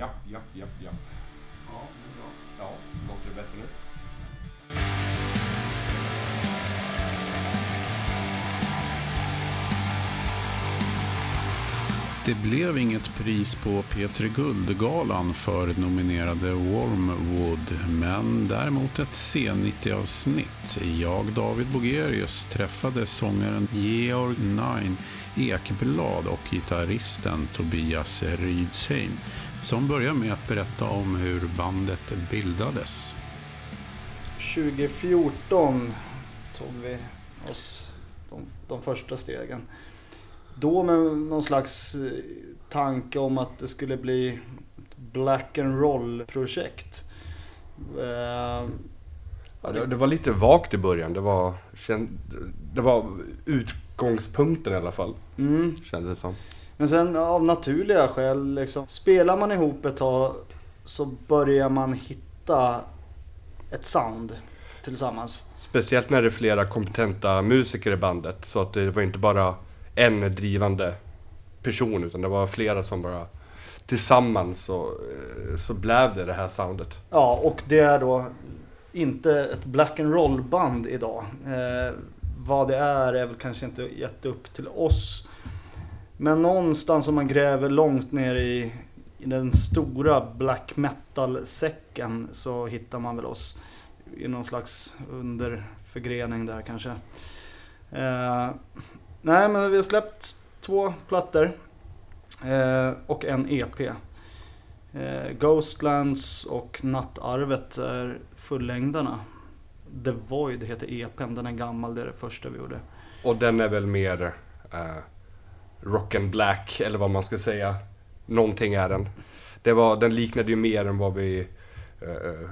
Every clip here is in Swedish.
Japp, japp, japp, japp. Ja, det är bra. Ja, låter det bättre nu? Det blev inget pris på P3 Guldgalan för nominerade Wormwood, men däremot ett C90-avsnitt. Jag, David Bogerius, träffade sångaren Georg Nine Ekblad och gitarristen Tobias Rydsheim som börjar med att berätta om hur bandet bildades. 2014 tog vi oss de, de första stegen. Då med någon slags eh, tanke om att det skulle bli ett black and roll projekt. Eh, Ja, det, det var lite vagt i början. Det var, det var utgångspunkten i alla fall, mm. kändes det som. Men sen av naturliga skäl, liksom, spelar man ihop ett tag så börjar man hitta ett sound tillsammans. Speciellt när det är flera kompetenta musiker i bandet. Så att det var inte bara en drivande person utan det var flera som bara tillsammans så, eh, så blev det det här soundet. Ja, och det är då inte ett black and roll band idag. Eh, vad det är är väl kanske inte gett upp till oss. Men någonstans om man gräver långt ner i, i den stora black metal-säcken så hittar man väl oss i någon slags underförgrening där kanske. Eh, nej, men vi har släppt två plattor eh, och en EP. Eh, Ghostlands och Nattarvet är fullängdarna. The Void heter EPn, den är gammal, det är det första vi gjorde. Och den är väl mer eh, rock and black eller vad man ska säga. Någonting är den. Det var, den liknade ju mer än vad vi eh, eh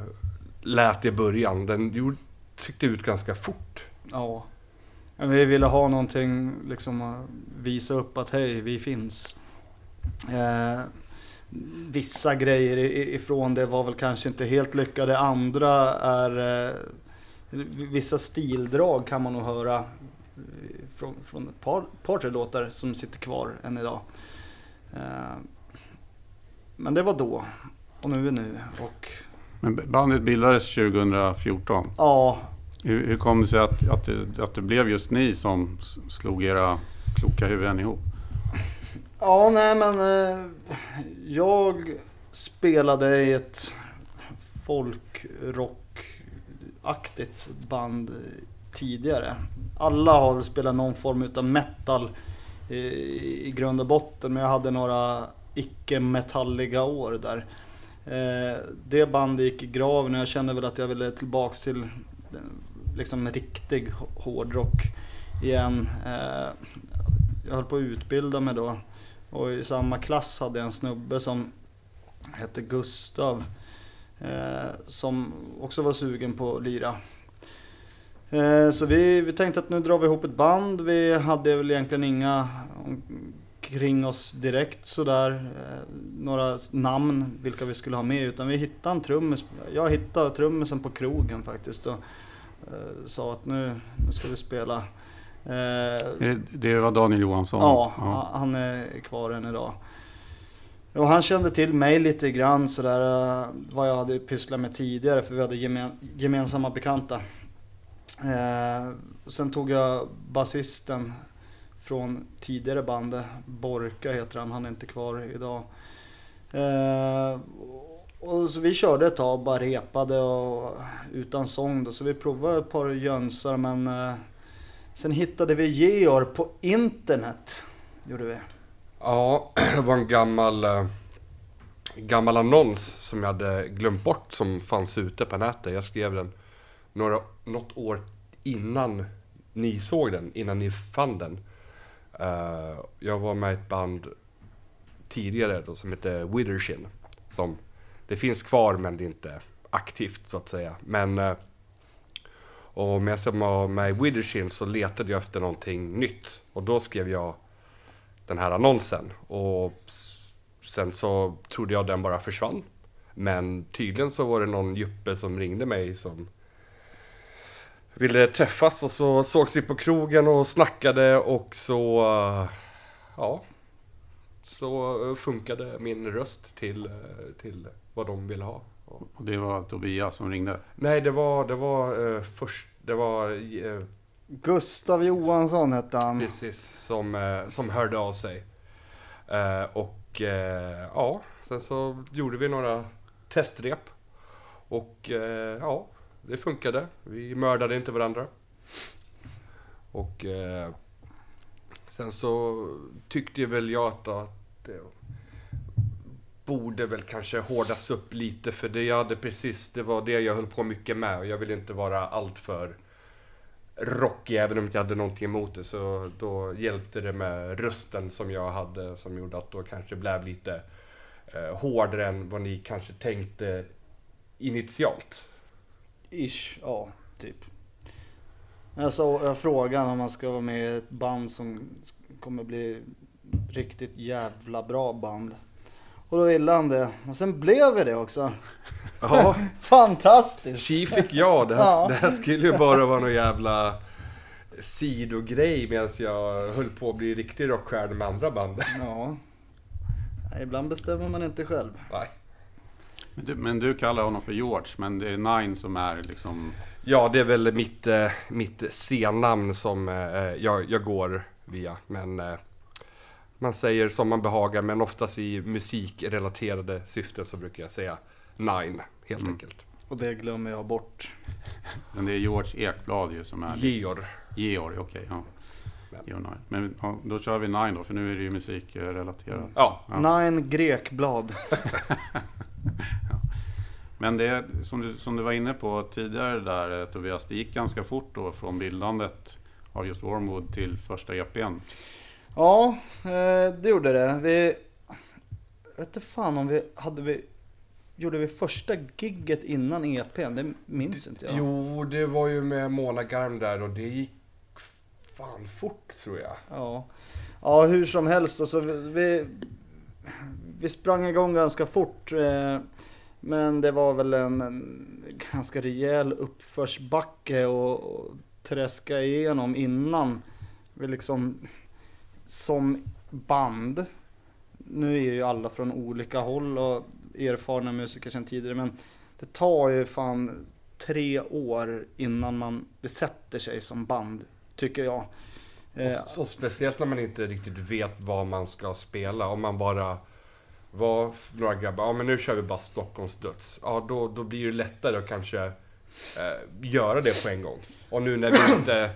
lät i början. Den gjorde, tryckte ut ganska fort. Ja. Men vi ville ha någonting, liksom visa upp att hej, vi finns. Eh, vissa grejer ifrån det var väl kanske inte helt lyckade. Andra är... Eh, vissa stildrag kan man nog höra från, från ett par, par tre låtar som sitter kvar än idag. Eh, men det var då. Och nu är nu. Och Men bandet bildades 2014. ja, Hur, hur kom det sig att, att, det, att det blev just ni som slog era kloka huvuden ihop? Ja, nej men eh, jag spelade i ett folkrockaktigt band tidigare. Alla har väl spelat någon form utav metal eh, i, grund och botten, men jag hade några icke-metalliga år där. Eh, det bandet gick i graven och jag kände väl att jag ville tillbaks till eh, liksom riktig hårdrock igen. Jag höll på att utbilda mig då. Och i samma klass hade jag en snubbe som hette Gustav. Som också var sugen på att lira. Eh, så vi, vi tänkte att nu drar vi ihop ett band. Vi hade väl egentligen inga kring oss direkt sådär. Eh, några namn vilka vi skulle ha med. Utan vi hittade en trummis. Jag hittade trummisen på krogen faktiskt. Och eh, sa att nu, nu ska vi spela. Det, var Daniel Johansson? Ja, han- han är kvar än idag. Och han kände till mig lite grann sådär vad jag hade pysslat med tidigare för vi hade gemen, gemensamma bekanta. Eh, sen tog jag basisten från tidigare bandet, Borka heter han, han är inte kvar idag. Eh, och så vi körde ett tag, bara repade och utan sång då, så vi provade ett par jönsar men eh, Sen hittade vi Georg på internet. Gjorde vi. Ja, det var en gammal, eh, gammal annons som jag hade glömt bort som fanns ute på nätet. Jag skrev den några, något år innan ni såg den, innan ni fann den. Uh, jag var med i ett band tidigare då, som hette Withershin. Som, det finns kvar men det är inte aktivt så att säga. Men uh, och medan jag var med i Withershin så letade jag efter någonting nytt. Och då skrev jag den här annonsen. Och sen så trodde jag den bara försvann. Men tydligen så var det någon juppe som ringde mig som ville träffas och så sågs vi på krogen och snackade och så, ja, så funkade min röst till, till vad de ville ha. Och det var Tobias som ringde? Nej, det var, det var eh, först, det var eh, Gustav Johansson hette han. precis som, eh, som hörde av sig. Eh, och eh, ja, sen så gjorde vi några testrep. Och eh, ja, det funkade. Vi mördade inte varandra. Och eh, sen så tyckte väl jag att, att det borde väl kanske hårdas upp lite för det jag hade precis, det var det jag höll på mycket med och jag ville inte vara alltför rockig även om jag inte hade någonting emot det så då hjälpte det med rösten som jag hade som gjorde att då kanske blev lite eh, hårdare än vad ni kanske tänkte initialt. Ish, ja, typ. Jag, så, jag frågade om man ska vara med i ett band som kommer bli riktigt jävla bra band. Och då ville han det. Och sen blev vi det också. Ja, Fantastiskt! Chi fick jag. Det här, Ja. det här skulle ju bara vara någon jävla sidogrej medan jag höll på att bli riktig rockstjärna med andra band. Ja. Nej, Ibland bestämmer man inte själv. Nej. Men du, men du kallar honom för George, men det är Nine som är liksom... Ja, det är väl mitt, eh, mitt scennamn som eh, jag, jag går via. Men eh, man säger som man behagar, men oftast i musikrelaterade syften så brukar jag säga Nine, helt Mm. enkelt. Och det glömmer jag bort. Men det är George Ekblad ju som är... Georg. Georg, okej. ja. Men-. Men ja, då kör vi Nine då, för nu är det ju musikrelaterat. Ja, Ja. Nine Grekblad. Men det som du, som du var inne på tidigare där Tobias, det gick ganska fort då från bildandet av just Wormwood till första EPn. Ja, eh, det gjorde det. Vi... Jag vet inte fan om vi hade vi... Gjorde vi första gigget innan EPn? Det minns inte jag. Jo, det var ju med Mona Garm där och det gick fan fort tror jag. Ja. ja, hur som helst. Och så vi, vi, sprang igång ganska fort. Eh, men det var väl en, en ganska rejäl uppförsbacke och, och träska igenom innan vi liksom som band. Nu är ju alla från olika håll och erfarna musiker sedan tidigare men det tar ju fan tre år innan man det sätter sig som band, tycker jag. Och, Eh, så, speciellt när man inte riktigt vet vad man ska spela. Om man bara var några grabbar, ja men nu kör vi bara Stockholms döds. Ja då, då blir det lättare att kanske eh, göra det på en gång. Och nu när vi inte,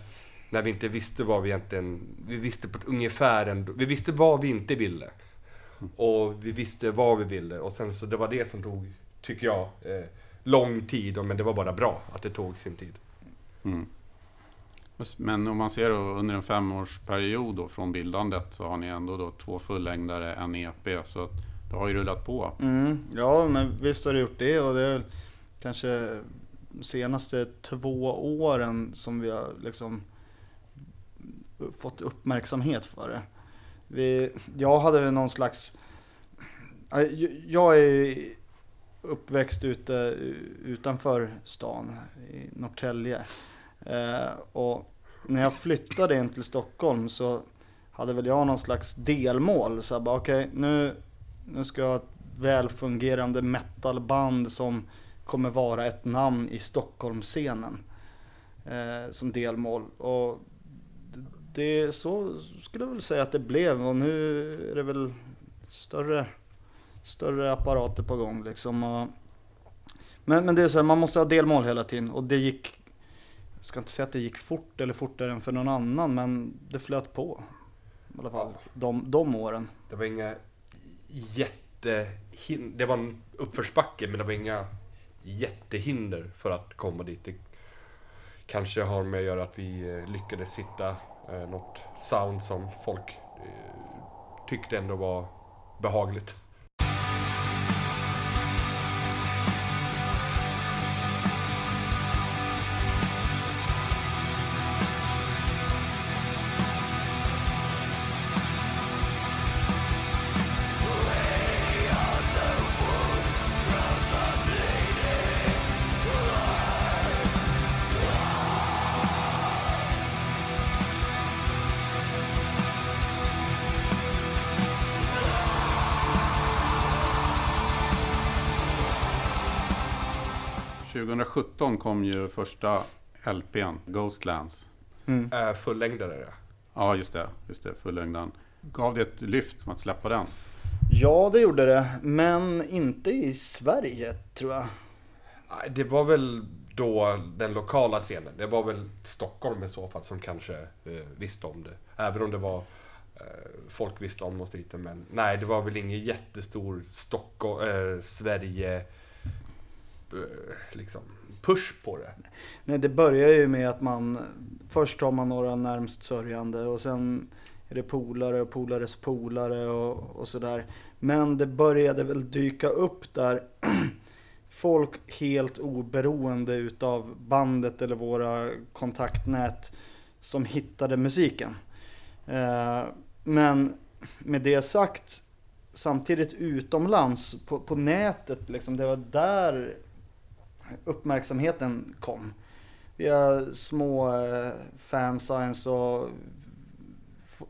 när vi inte visste vad vi egentligen, vi visste på ett ungefär ändå, vi visste vad vi inte ville. Och vi visste vad vi ville och sen så det var det som tog, tycker jag, eh, lång tid. Men det var bara bra att det tog sin tid. Mm. Men om man ser då under en femårsperiod då från bildandet så har ni ändå då två fullängdare, en EP. Så att det har ju rullat på. Mm, ja, men visst har det gjort det och det är kanske de senaste två åren som vi har liksom fått uppmärksamhet för det. Vi, jag hade väl någon slags... Jag är uppväxt ute utanför stan i Norrtälje. Eh, och när jag flyttade in till Stockholm så hade väl jag någon slags delmål. Så jag bara okej, nu, nu ska jag ha ett välfungerande metalband som kommer vara ett namn i Stockholmsscenen. Eh, som delmål. Och det så skulle jag väl säga att det blev och nu är det väl större, större apparater på gång liksom. Och, men, men det är så här, man måste ha delmål hela tiden och det gick, jag ska inte säga att det gick fort eller fortare än för någon annan men det flöt på. I alla fall de, de åren. Det var inga jätte... Det var en uppförsbacke men det var inga jättehinder för att komma dit. Det kanske har med att göra att vi eh, lyckades hitta eh, något sound som folk eh, tyckte ändå var behagligt. 2017 kom ju första LPn, Ghostlands. Mm. Äh, fullängdare ja. Ja, just det. Just det, fullängden. Gav det ett lyft att släppa den? Ja, det gjorde det. Men inte i Sverige, tror jag. Nej, Det var väl då den lokala scenen. Det var väl Stockholm i så fall som kanske eh, visste om det. Även om det var eh, folk visste om oss lite. Men nej, det var väl ingen jättestor Stockholm, eh, Sverige eh, Eh, liksom push på det. Nej, det börjar ju med att man först har man några närmst sörjande och sen är det polare och polares polare och, och sådär. Men det började väl dyka upp där folk helt oberoende utav bandet eller våra kontaktnät som hittade musiken. Eh, men med det sagt, samtidigt utomlands på, på nätet, liksom, det var där uppmärksamheten kom. Via små eh, fansigns och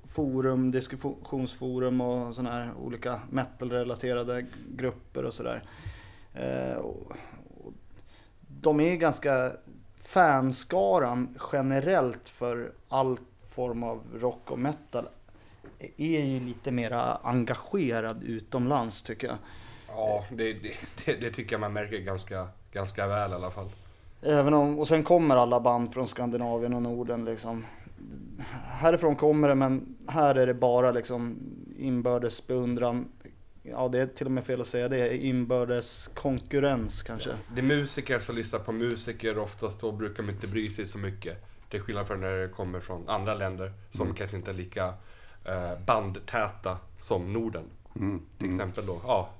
forum, diskussionsforum och sådana här olika metal-relaterade grupper och sådär. Eh, de är ganska fanskaran generellt för all form av rock och metal e-, är ju lite mera engagerad utomlands tycker jag. Ja, det, det, det tycker jag man märker ganska, ganska väl i alla fall. Även om, och sen kommer alla band från Skandinavien och Norden liksom. Härifrån kommer det men här är det bara liksom inbördes beundran. Ja det är till och med fel att säga det, inbördes konkurrens kanske. Det är musiker som lyssnar på musiker oftast då brukar man inte bry sig så mycket. Till skillnad från när det kommer från andra länder som kanske inte är lika eh, bandtäta som Norden. Mm. Till exempel då, ja,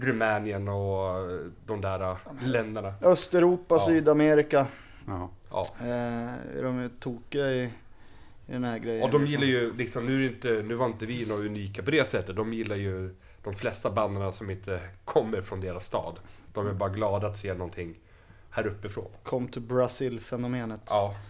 Rumänien och de där eh, länderna. Östeuropa, Ja. Sydamerika. Ja. Ja. Eh, de är tokiga i, i den här grejen. Och de liksom. gillar ju, liksom, nu, inte, nu var inte vi några unika på det sättet. De gillar ju de flesta banden som inte kommer från deras stad. De är bara glada att se någonting här uppifrån. Kom to Brazil-fenomenet. Ja,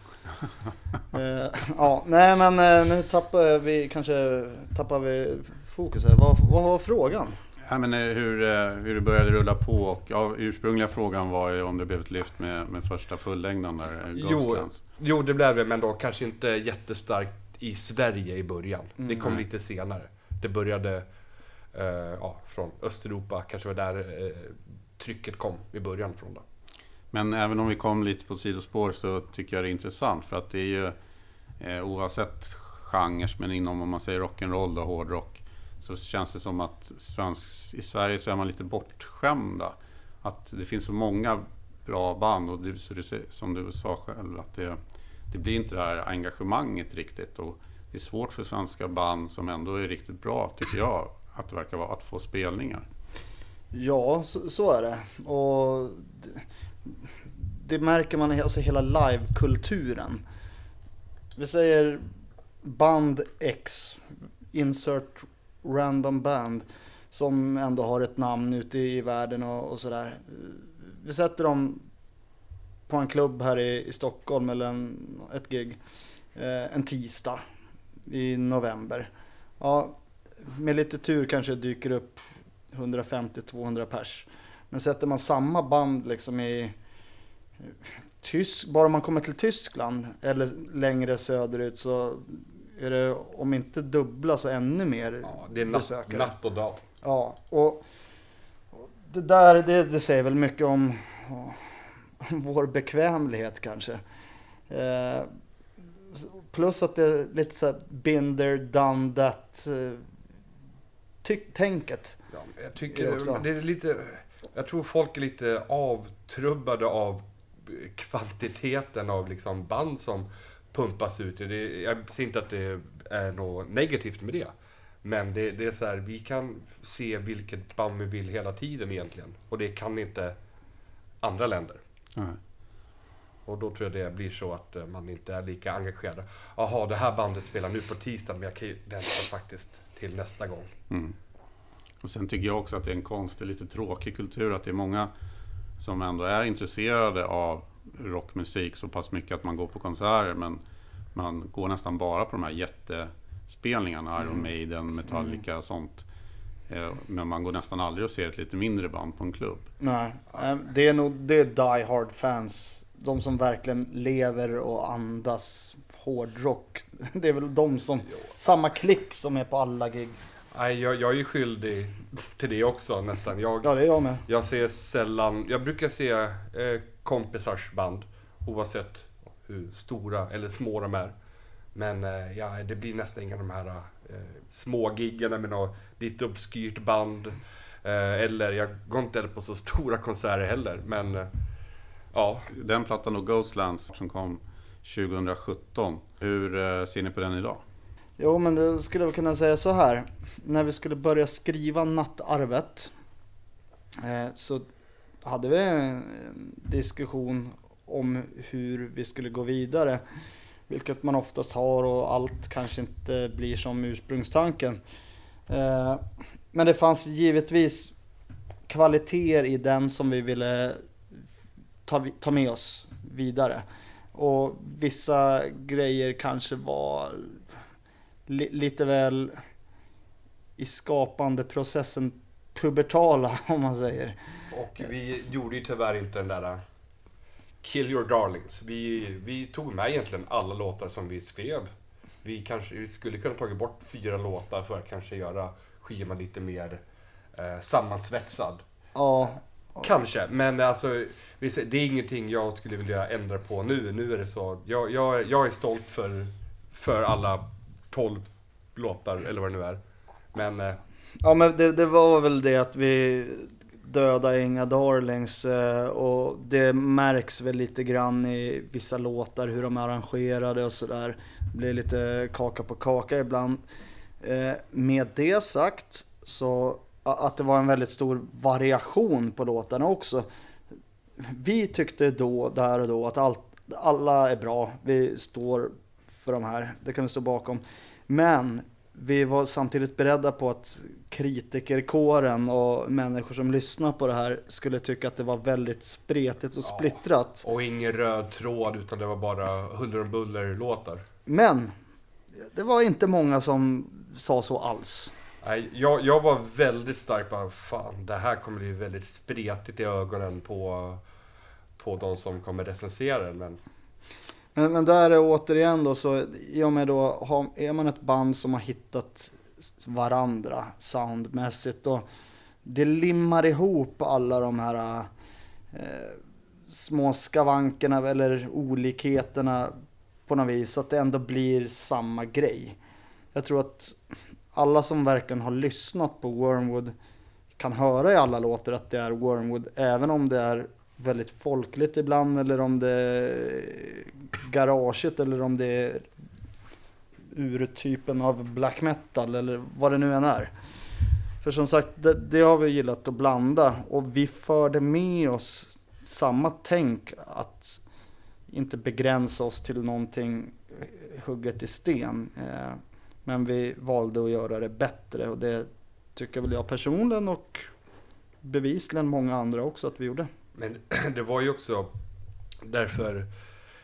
Eh, ja, nej men eh, nu tappar vi kanske tappar vi fokus här. Vad, vad var frågan? Ja, men eh, hur, eh, hur det började rulla på och ja, ursprungliga frågan var ju om det blev ett lyft med, med första fullängden där, eh, Jo, jo, det blev det, men då kanske inte jättestarkt i Sverige i början. Det kom lite senare. Det började eh, ja, från Östeuropa, kanske var där eh, trycket kom i början från då. Men även om vi kom lite på sidospår så tycker jag det är intressant för att det är ju eh, oavsett genrer, men inom om man säger rock'n'roll och hårdrock så känns det som att svensk, i Sverige så är man lite bortskämda. Att det finns så många bra band och det, så det, som du sa själv att det, det blir inte det här engagemanget riktigt. Och det är svårt för svenska band som ändå är riktigt bra, tycker jag, att det verkar vara, att få spelningar. Ja, så, så är det. Och det, det märker man i alltså hela livekulturen. Vi säger band X, insert random band, som ändå har ett namn ute i världen och, och sådär. Vi sätter dem på en klubb här i, i Stockholm eller en, ett gig eh, en tisdag i november. Ja, med lite tur kanske det dyker upp 150-200 pers. Men sätter man samma band liksom i eh, Tysk, bara man kommer till Tyskland eller längre söderut så är det om inte dubbla så ännu mer Ja, det är natt, besökare. natt och dag. Ja, och det där det, det säger väl mycket om, om vår bekvämlighet kanske. Eh, plus att det är lite så här binder, done that eh, tänket. Ja, jag Är det tycker också? det är lite, jag tror folk är lite avtrubbade av kvantiteten av liksom band som pumpas ut. Det, jag ser inte att det är något negativt med det. Men det, det är så här, vi kan se vilket band vi vill hela tiden egentligen. Och det kan inte andra länder. Nej. Och då tror jag det blir så att eh, man inte är lika engagerad. Jaha, det här bandet spelar nu på tisdag, men jag kan ju vänta faktiskt till nästa gång. Mm. Och sen tycker jag också att det är en konstig, lite tråkig kultur att det är många som ändå är intresserade av rockmusik så pass mycket att man går på konserter men man går nästan bara på de här jättespelningarna, Iron Maiden, Metallica och sånt. Eh, Men man går nästan aldrig och ser ett lite mindre band på en klubb. Nej, eh, det är nog det är die hard fans. De som verkligen lever och andas hårdrock. Det är väl de som, samma klick som är på alla gig. Nej, jag, jag är ju skyldig till det också nästan. Jag, Ja, det är jag med. jag ser sällan, jag brukar se eh, kompisars band oavsett hur stora eller små de är. Men eh, ja, det blir nästan inga de här eh, små giggarna med något lite obskyrt band. Eh, eller jag går inte på så stora konserter heller. Men eh, ja, Den plattan då, Ghostlands, som kom 2017. Hur eh, ser ni på den idag? Jo, men då skulle jag kunna säga så här. När vi skulle börja skriva Nattarvet eh, så hade vi en diskussion om hur vi skulle gå vidare. Vilket man oftast har och allt kanske inte blir som ursprungstanken. Eh, men det fanns givetvis kvaliteter i den som vi ville ta, ta med oss vidare. Och vissa grejer kanske var li, lite väl i skapandeprocessen pubertala om man säger och vi gjorde ju tyvärr inte den där eh, Kill Your Darlings. Vi, vi tog med egentligen alla låtar som vi skrev. Vi kanske vi skulle kunna tagit bort fyra låtar för att kanske göra skivan lite mer eh, sammansvetsad. Ja, Kanske, men alltså det är ingenting jag skulle vilja ändra på nu. Nu är det så, jag, jag, jag är stolt för, för alla 12 låtar eller vad det nu är. Men eh, ja men det, det var väl det att vi döda inga darlings eh, och det märks väl lite grann i vissa låtar hur de är arrangerade och sådär. Det blir lite kaka på kaka ibland. Eh, med det sagt så att det var en väldigt stor variation på låtarna också. Vi tyckte då, där och då, att allt, alla är bra. Vi står för de här, det kan vi stå bakom. Men vi var samtidigt beredda på att kritikerkåren och människor som lyssnar på det här skulle tycka att det var väldigt spretigt och Ja. splittrat. och ingen röd tråd utan det var bara huller om buller låtar. Men det var inte många som sa så alls. Nej, jag, jag var väldigt stark på fan det här kommer bli väldigt spretigt i ögonen på, på de som kommer recensera den. Men men, men där är återigen då så, i och med då, har, är man ett band som har hittat varandra soundmässigt och det limmar ihop alla de här eh, små skavankerna eller olikheterna på något vis så att det ändå blir samma grej. Jag tror att alla som verkligen har lyssnat på Wormwood kan höra i alla låtar att det är Wormwood även om det är väldigt folkligt ibland eller om det är garaget eller om det är urtypen av black metal eller vad det nu än är. För som sagt, det, det har vi gillat att blanda och vi förde med oss samma tänk att inte begränsa oss till någonting hugget i sten. Eh, men vi valde att göra det bättre och det tycker väl jag personligen och bevisligen många andra också att vi gjorde. Men det var ju också därför,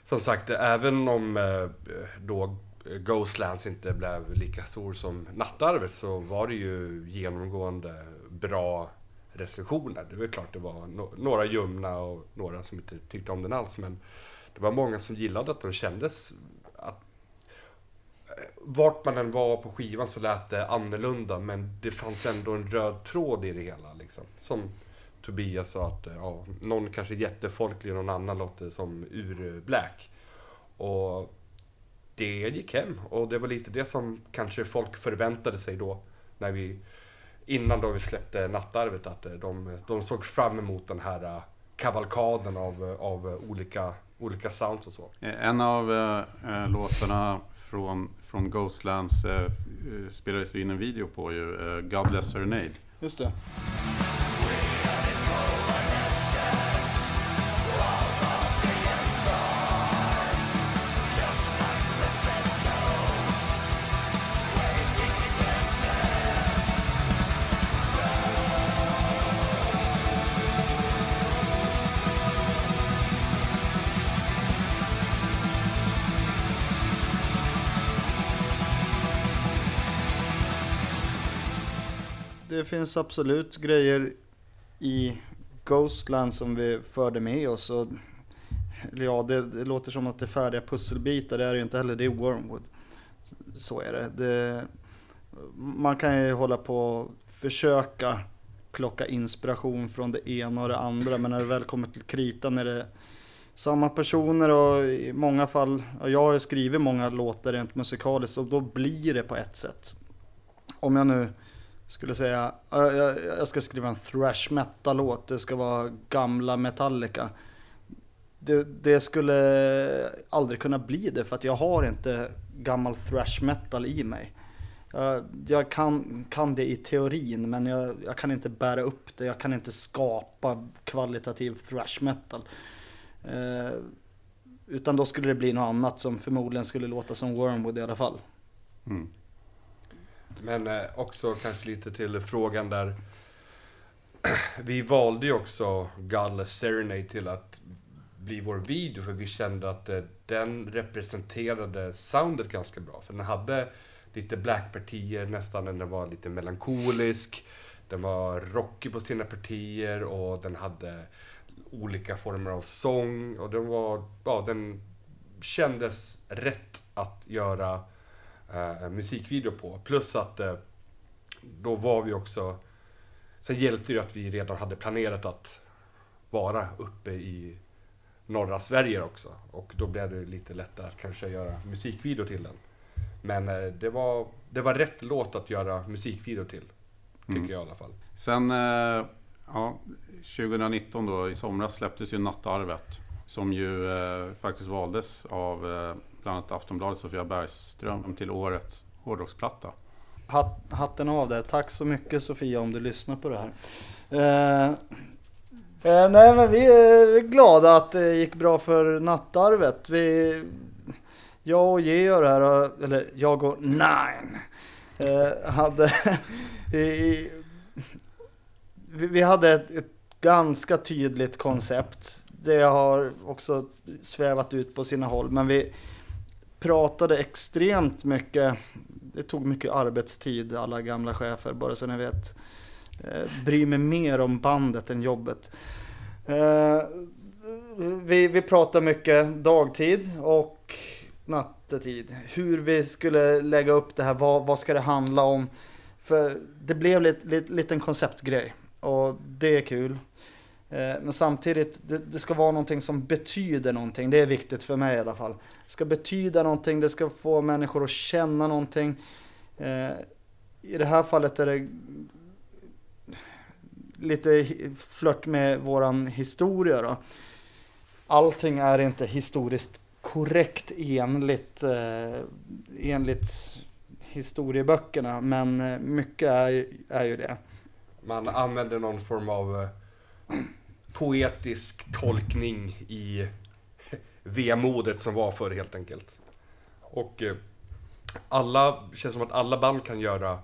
som sagt, även om eh, då eh, Ghostlands inte blev lika stor som Nattarvet så var det ju genomgående bra recensioner. Det är väl klart det var no- några ljumna och några som inte tyckte om den alls. Men det var många som gillade att den kändes att eh, vart man än var på skivan så lät det annorlunda men det fanns ändå en röd tråd i det hela. Liksom. Som Tobias sa att ja, någon kanske är jättefolklig, någon annan låter som ur-black. Och det gick hem och det var lite det som kanske folk förväntade sig då när vi innan då vi släppte Nattarvet att eh, de, de såg fram emot den här eh, kavalkaden av, av olika, olika sounds och så. Eh, En av eh, låtarna från, från Ghostlands eh, spelades in en video på ju, eh, God Bless Serenade. Just det. Det finns absolut grejer i Ghostland som vi förde med oss. Och, ja, det, det låter som att det är färdiga pusselbitar, det är det ju inte heller, det är Wormwood. Så är det. det. Man kan ju hålla på och försöka plocka inspiration från det ena och det andra, men när det väl kommer till kritan är det samma personer och i många fall, jag har ju skrivit många låtar rent musikaliskt och då blir det på ett sätt. Om jag nu skulle säga, jag ska skriva en thrash metal-låt, det ska vara gamla Metallica. Det, det, skulle aldrig kunna bli det för att jag har inte gammal thrash metal i mig. Jag, jag kan, kan det i teorin men jag, jag, kan inte bära upp det, jag kan inte skapa kvalitativ thrash metal. Eh, utan då skulle det bli något annat som förmodligen skulle låta som Wormwood i alla fall. Mm. Men eh, också kanske lite till frågan där. Vi valde ju också Godless Serenade till att bli vår video för vi kände att eh, den representerade soundet ganska bra. För den hade lite black-partier nästan, den var lite melankolisk. Den var rockig på sina partier och den hade olika former av sång och den var, ja den kändes rätt att göra eh, musikvideo på. Plus att eh, då var vi också, sen hjälpte det att vi redan hade planerat att vara uppe i norra Sverige också. Och då blev det lite lättare att kanske göra musikvideo till den. Men eh, det, var, det var rätt låt att göra musikvideo till. Tycker mm. jag i alla fall. Sen, ja, 2019 då i somras släpptes ju Nattarvet. Som ju eh, faktiskt valdes av eh, bland annat Aftonbladet Sofia Bergström till årets hårdrocksplatta. Hat, hatten av där. Tack så mycket Sofia om du lyssnar på det här. Eh, eh, nej men vi är glada att det gick bra för Nattarvet. Vi, jag och Georg här, eller jag och Nine, eh, hade i, vi hade ett, ett ganska tydligt koncept. Det har också svävat ut på sina håll, men vi pratade extremt mycket. Det tog mycket arbetstid, alla gamla chefer, bara så ni vet. Eh, bryr mig mer om bandet än jobbet. Eh, vi, vi pratade mycket dagtid och nattetid. Hur vi skulle lägga upp det här, vad, vad ska det handla om? För det blev lite, lite, liten konceptgrej och det är kul. Eh, men samtidigt, det, det, ska vara någonting som betyder någonting. Det är viktigt för mig i alla fall. Det ska betyda någonting, det ska få människor att känna någonting. Eh, I det här fallet är det lite flört med våran historia då. Allting är inte historiskt korrekt enligt, eh, enligt historieböckerna, men eh, mycket är, är ju det. Man använder någon form av eh, poetisk tolkning i vemodet som var förr helt enkelt. Och eh, alla, det känns som att alla band kan göra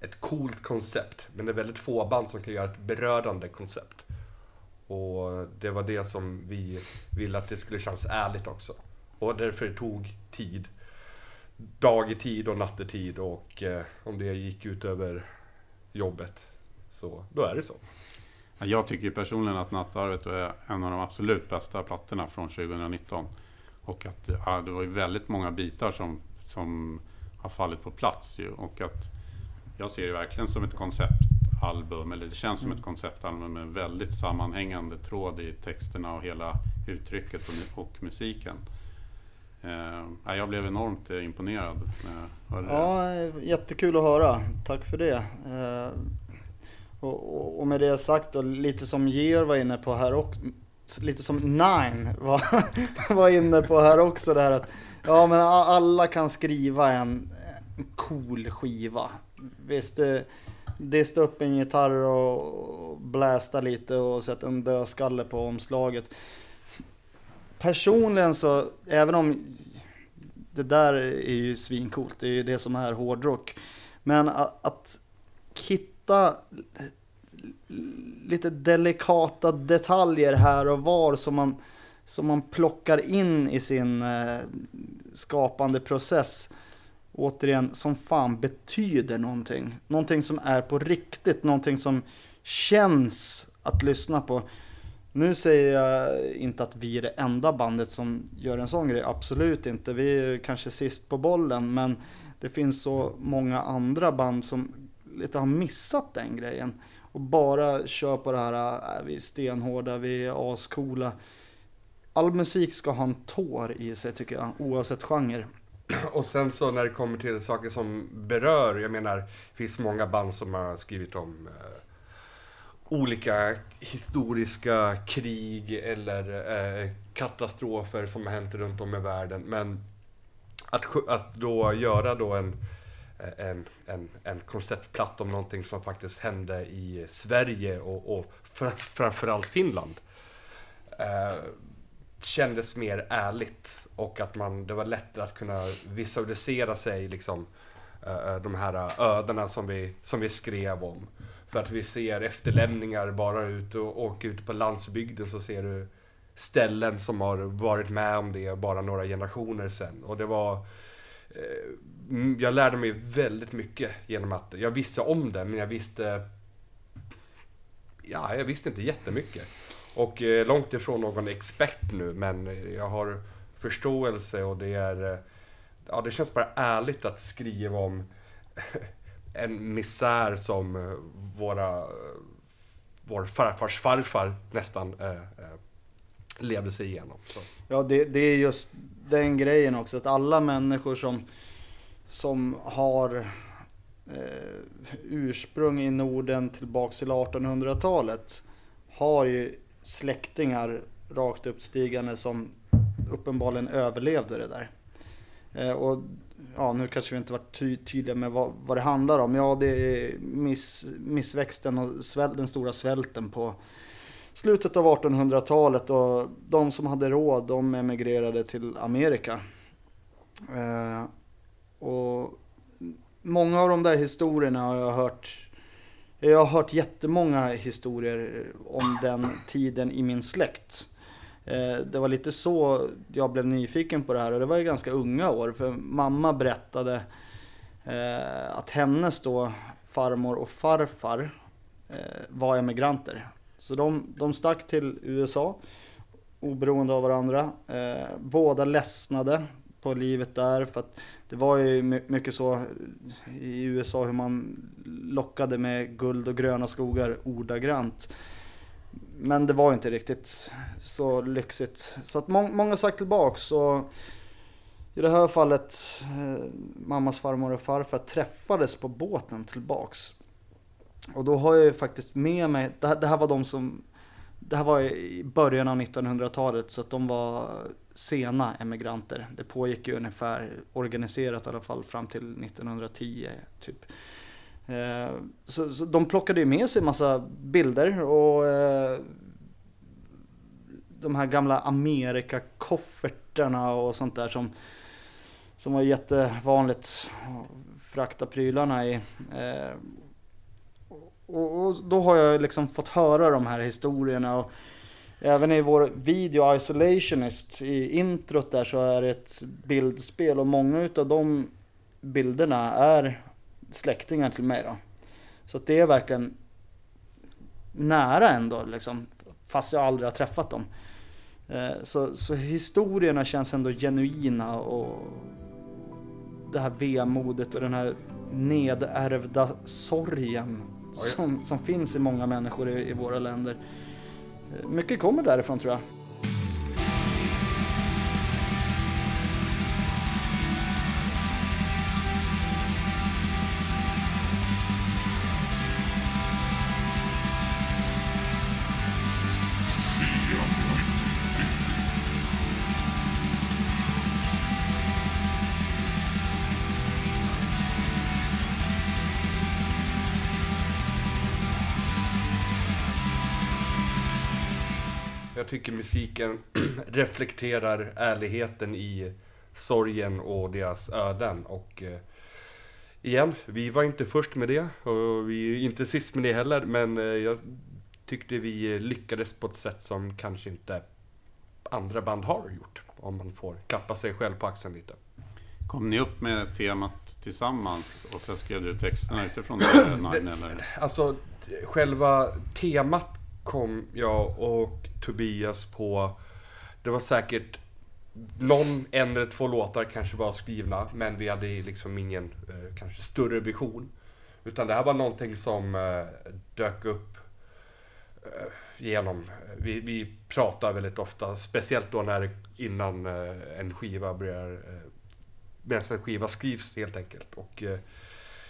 ett coolt koncept, men det är väldigt få band som kan göra ett berörande koncept. Och det var det som vi ville att det skulle kännas ärligt också. Och därför det tog tid. Dag i tid och natt i tid och eh, om det gick ut över jobbet så då är det så. Jag tycker personligen att Nattarvet är en av de absolut bästa plattorna från 2019. Och att ja, det var ju väldigt många bitar som, som har fallit på plats. Ju. Och att jag ser det verkligen som ett konceptalbum, eller det känns som ett konceptalbum med väldigt sammanhängande tråd i texterna och hela uttrycket och, och musiken. Eh, jag blev enormt imponerad när jag hörde ja, det. Jättekul att höra. Tack för det. Eh, och, och, med det sagt och lite som Georg var inne på här också, lite som Nine var, var inne på här också, det här att ja men alla kan skriva en, en cool skiva. Visst, eh, det, dista upp en gitarr och blästa lite och sätta en dödskalle på omslaget. Personligen så, även om det där är ju svincoolt, det är ju det som är hårdrock. Men att, att hitta lite delikata detaljer här och var som man, som man plockar in i sin eh, skapande process. återigen, som fan betyder någonting. Någonting som är på riktigt, någonting som känns att lyssna på. Nu säger jag inte att vi är det enda bandet som gör en sån grej, absolut inte. Vi är kanske sist på bollen, men det finns så många andra band som lite har missat den grejen. Och bara kör på det här, äh, vi är stenhårda, vi är ascoola. All musik ska ha en tår i sig tycker jag, oavsett genre. Och sen så när det kommer till saker som berör, jag menar, det finns många band som har skrivit om eh, olika historiska krig eller eh, katastrofer som har hänt runt om i världen. Men att, att då göra då en, Eh, en, en, en konceptplatta om någonting som faktiskt hände i Sverige och, och framförallt Finland. Eh, kändes mer ärligt och att man, det var lättare att kunna visualisera sig liksom eh, de här ödena som vi, som vi skrev om. För att vi ser efterlämningar bara ut och åker ut på landsbygden så ser du ställen som har varit med om det bara några generationer sedan. Och det var eh, Mm, jag lärde mig väldigt mycket genom att jag visste om det men jag visste Ja, jag visste inte jättemycket. Och eh, långt ifrån någon expert nu, men jag har förståelse och det är... Eh, ja, det känns bara ärligt att skriva om en misär som eh, våra... Vår farfars farfar nästan eh, eh, levde sig igenom. Så. Ja, det, det är just den grejen också, att alla människor som, som har eh, ursprung i Norden tillbaks till 1800-talet har ju släktingar rakt uppstigande som uppenbarligen överlevde det där. Eh, och ja, nu kanske vi inte varit ty tydliga med vad, vad det handlar om. Ja, det är miss, missväxten och sväl, den stora svälten på slutet av 1800-talet och de som hade råd de emigrerade till Amerika. Eh, och många av de där historierna har jag hört. Jag har hört jättemånga historier om den tiden i min släkt. Eh, det var lite så jag blev nyfiken på det här och det var i ganska unga år för mamma berättade eh, att hennes då farmor och farfar eh, var emigranter. Så de, de stack till USA oberoende av varandra. Båda ledsnade på livet där för att det var ju mycket så i USA hur man lockade med guld och gröna skogar ordagrant. Men det var inte riktigt så lyxigt. Så att må- många sagt tillbaks och i det här fallet eh, mammas farmor och farfar träffades på båten tillbaks. Och då har jag ju faktiskt med mig, det här, det här var de som, det här var i början av 1900-talet så att de var sena emigranter. Det pågick ju ungefär organiserat i alla fall fram till 1910 typ. Eh, så, så de plockade ju med sig massa bilder och eh, de här gamla Amerika-kofferterna och sånt där som, som var jättevanligt att frakta prylarna i. Eh, och, och då har jag liksom fått höra de här historierna och även i vår video Isolationist i introt där så är det ett bildspel och många utav de bilderna är släktingar till mig då. Så det är verkligen nära ändå liksom, fast jag aldrig har träffat dem. Eh, Så, så historierna känns ändå genuina och det här vemodet och den här nedärvda sorgen som, som finns i många människor i, i våra länder. Mycket kommer därifrån tror. Jag musiken reflekterar ärligheten i sorgen och deras öden. Och eh, igen, vi var inte först med det och vi är inte sist med det heller. Men eh, jag tyckte vi lyckades på ett sätt som kanske inte andra band har gjort. Om man får klappa sig själv på axeln lite. Kom ni upp med temat tillsammans och sen skrev du texterna utifrån det? Nine, eller? Alltså, själva temat kom jag och Tobias på. Det var säkert någon, en eller två låtar kanske var skrivna, men vi hade liksom ingen eh, kanske större vision. Utan det här var någonting som eh, dök upp eh, genom, eh, vi, vi pratar väldigt ofta, speciellt då när innan eh, en skiva börjar, eh, medan en skiva skrivs helt enkelt. Och eh,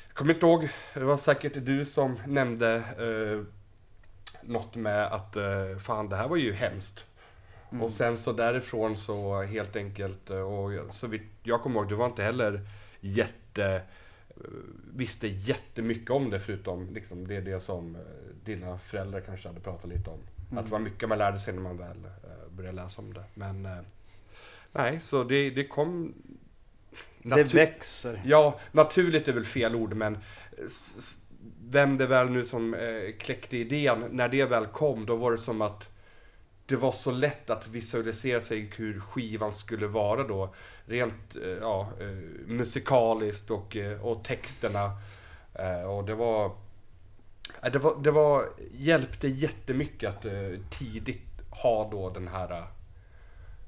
jag kommer inte ihåg, det var säkert du som nämnde eh, något med att eh, fan det här var ju hemskt. Mm. Och sen så därifrån så helt enkelt, eh, och så vitt jag kommer ihåg, du var inte heller jätte, eh, visste jättemycket om det förutom liksom det, det som dina föräldrar kanske hade pratat lite om. Mm. Att det var mycket man lärde sig när man väl började läsa om det. Men nej, så det, det kom Det växer. Ja, naturligt är väl fel ord, men s- vem det väl nu som eh, kläckte idén, när det väl kom, då var det som att det var så lätt att visualisera sig hur skivan skulle vara då. Rent eh, ja, eh, musikaliskt och, eh, och texterna. Eh, och det var, eh, det var... Det var hjälpte jättemycket att eh, tidigt ha då den här eh,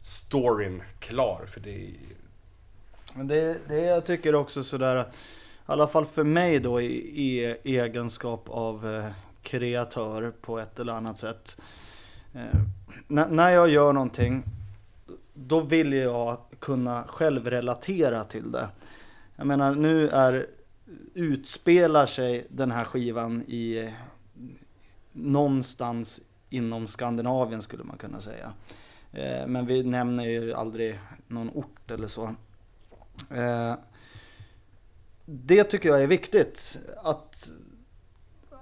storyn klar. För det Men det, det jag tycker också sådär, att i alla fall för mig då i, i egenskap av eh, kreatör på ett eller annat sätt. Eh, när, jag gör någonting, då vill jag kunna själv relatera till det. Jag menar nu är, utspelar sig den här skivan i någonstans inom Skandinavien skulle man kunna säga. Eh, men vi nämner ju aldrig någon ort eller så. Eh, det tycker jag är viktigt. Att,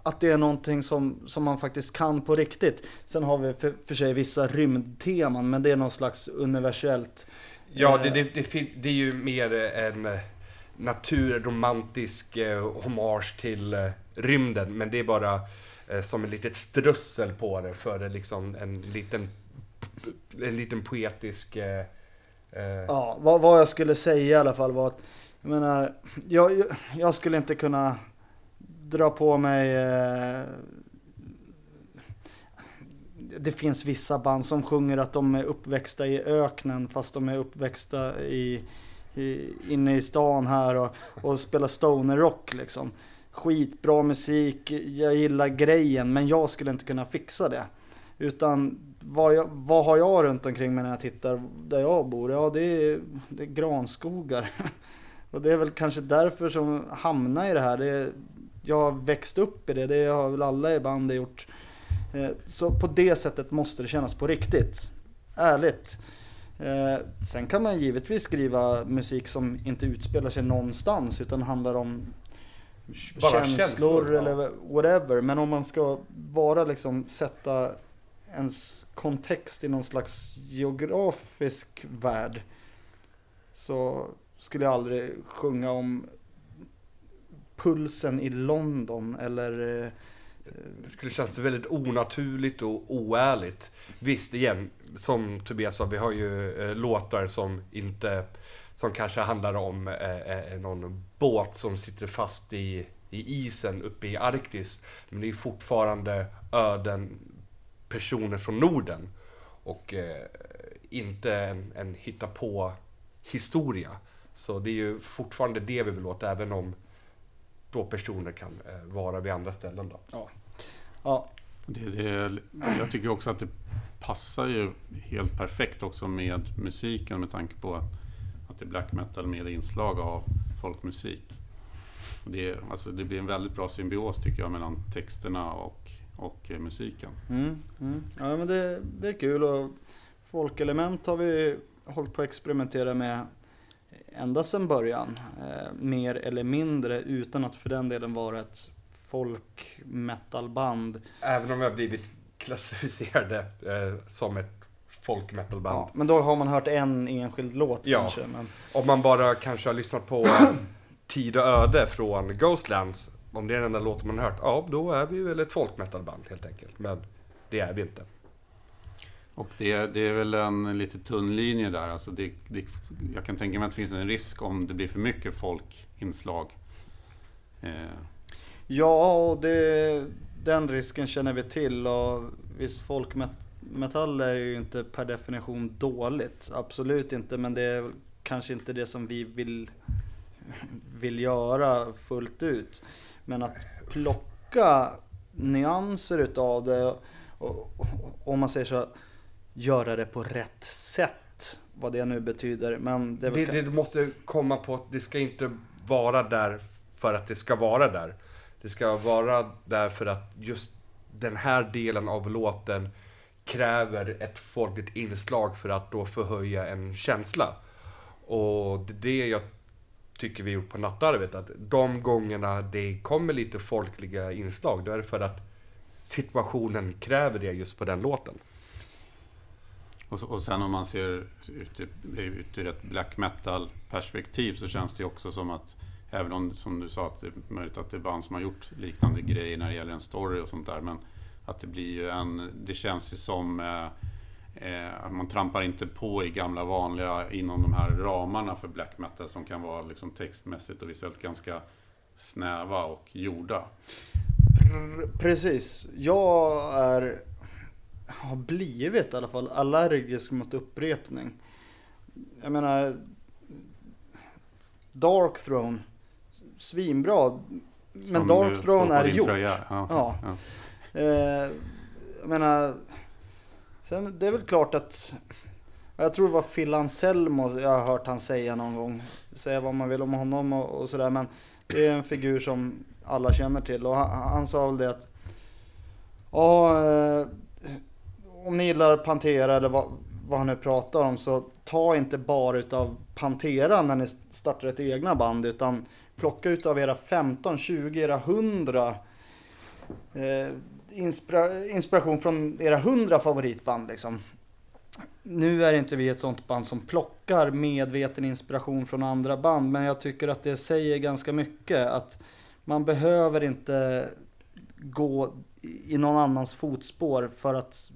att det är någonting som, som man faktiskt kan på riktigt. Sen har vi för, för sig vissa rymdteman, men det är någon slags universellt. Ja, Eh, det, det, det, det är ju mer en eh, naturromantisk eh, hommage till eh, rymden. Men det är bara eh, som ett litet strössel på det för eh, liksom en liten, en liten poetisk... Eh, Ja, vad, vad jag skulle säga i alla fall var att, jag menar, jag, jag- skulle inte kunna dra på mig eh, det finns vissa band som sjunger att de är uppväxta i öknen fast de är uppväxta i, i, inne i stan här och, och spelar stoner rock liksom. Skitbra musik, jag gillar grejen men jag skulle inte kunna fixa det. Utan vad, jag, vad har jag runt omkring mig när jag tittar där jag bor? Ja det är, det är granskogar. och det är väl kanske därför som jag hamnar i det här. Det är, jag har växt upp i det, det har väl alla i bandet gjort. Eh, Så på det sättet måste det kännas på riktigt. Ärligt. Eh, Sen kan man givetvis skriva musik som inte utspelar sig någonstans utan handlar om Bara känslor, känslor, eller whatever. Men om man ska vara liksom sätta ens kontext i någon slags geografisk värld så skulle jag aldrig sjunga om pulsen i London eller eh, Det skulle kännas väldigt onaturligt och oärligt. Visst, igen, som Tobias sa, vi har ju eh, låtar som inte, som kanske handlar om eh, eh någon båt som sitter fast i, i isen uppe i Arktis. Men det är fortfarande öden personer från Norden. Och eh, inte en, en hitta på historia. Så det är ju fortfarande det vi vill åt, även om då personer kan eh, vara vid andra ställen då. ja, Det, det, jag tycker också att det passar ju helt perfekt också med musiken med tanke på att, att det är black metal med inslag av folkmusik. Det, alltså det blir en väldigt bra symbios tycker jag mellan texterna och, och eh, musiken. Mm, mm. Ja men det, det är kul och folkelement har vi hållit på att experimentera med ända sedan början. Eh, mer eller mindre utan att för den delen vara ett folk metalband. Även om vi har blivit klassificerade eh, som ett folk metalband. Ja, men då har man hört en enskild låt Ja. kanske. Men, Om man bara kanske har lyssnat på Tid och öde från Ghostlands. Om det är den enda låten man har hört. Ja, då är vi väl ett folk metalband helt enkelt. Men det är vi inte. Och det, det är väl en lite tunn linje där. Alltså det, det, jag kan tänka mig att det finns en risk om det blir för mycket folkinslag. Eh, Ja, och det, den risken känner vi till och visst folkmetall är ju inte per definition dåligt. Absolut inte, men det är kanske inte det som vi vill, vill göra fullt ut. Men att plocka nyanser utav det och, och, om man säger så, göra det på rätt sätt. Vad det nu betyder. Men det, Det, det måste komma på att det ska inte vara där för att det ska vara där. Det ska vara där för att just den här delen av låten kräver ett folkligt inslag för att då förhöja en känsla. Och det är det jag tycker vi gjort på nattarvet. Att de gångerna det kommer lite folkliga inslag, då är det för att situationen kräver det just på den låten och, och sen om man ser ut, ut ur ett black metal-perspektiv så känns det ju också som att Även om, som du sa, att det är möjligt att det är band som har gjort liknande grejer när det gäller en story och sånt där. Men att det blir ju en... Det känns ju som... Eh, eh att man trampar inte på i gamla vanliga inom de här ramarna för black metal som kan vara liksom textmässigt och visuellt ganska snäva och gjorda. Precis. Jag är, har blivit i alla fall allergisk mot upprepning. Jag menar, Dark Throne, svinbra. Men Som Dark Throne är gjort. tröja. Ja. Ja. Ja. Eh, jag menar, sen det är väl klart att jag tror det var Phil Anselmo jag har hört han säga någon gång. Säga vad man vill om honom och, och sådär men det är en figur som alla känner till och han, han sa väl det att Ja, eh, om ni gillar Pantera eller vad, vad han nu pratar om så ta inte bara utav Pantera när ni startar ett egna band utan plocka utav era 15, 20, era 100 eh, inspira inspiration från era 100 favoritband liksom. Nu är inte vi ett sånt band som plockar medveten inspiration från andra band men jag tycker att det säger ganska mycket att man behöver inte gå i någon annans fotspår för att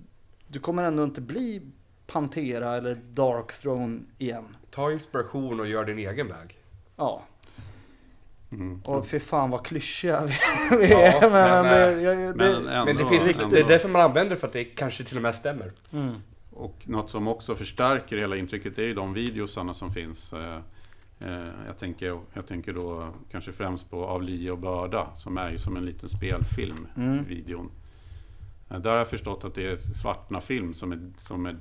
du kommer ändå inte bli Pantera eller Dark Throne igen. Ta inspiration och gör din egen väg. Ja, Mm. och för fan vad klyschiga vi Ja, är. men, men, det, eh, jag, det, Men, ändå, Men det, finns, ändå. det är därför man använder det, för att det kanske till och med stämmer. mm. Och något som också förstärker hela intrycket är ju de videosarna som finns. Eh, eh, Jag tänker, jag tänker då kanske främst på Av lie och börda som är ju som en liten spelfilm, Mm. videon. Där har jag förstått att det är Svartna Film som är, som är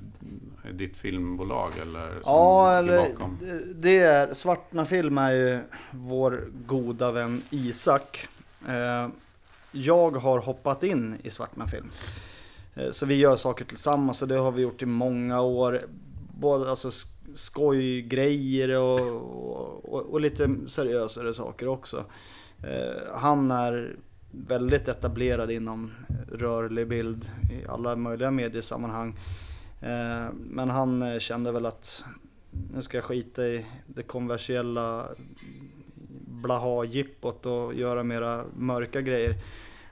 är ditt filmbolag eller som Ja, eller bakom. det- är, Svartna Film är ju vår goda vän Isak. Eh, Jag har hoppat in i Svartna Film. Eh, Så vi gör saker tillsammans och det har vi gjort i många år. Både alltså sk- skojgrejer och, och, och lite seriösare saker också. Eh, Han är väldigt etablerad inom rörlig bild i alla möjliga mediesammanhang. Eh, men han eh, kände väl att nu ska jag skita i det konversiella blaha-jippot och göra mera mörka grejer.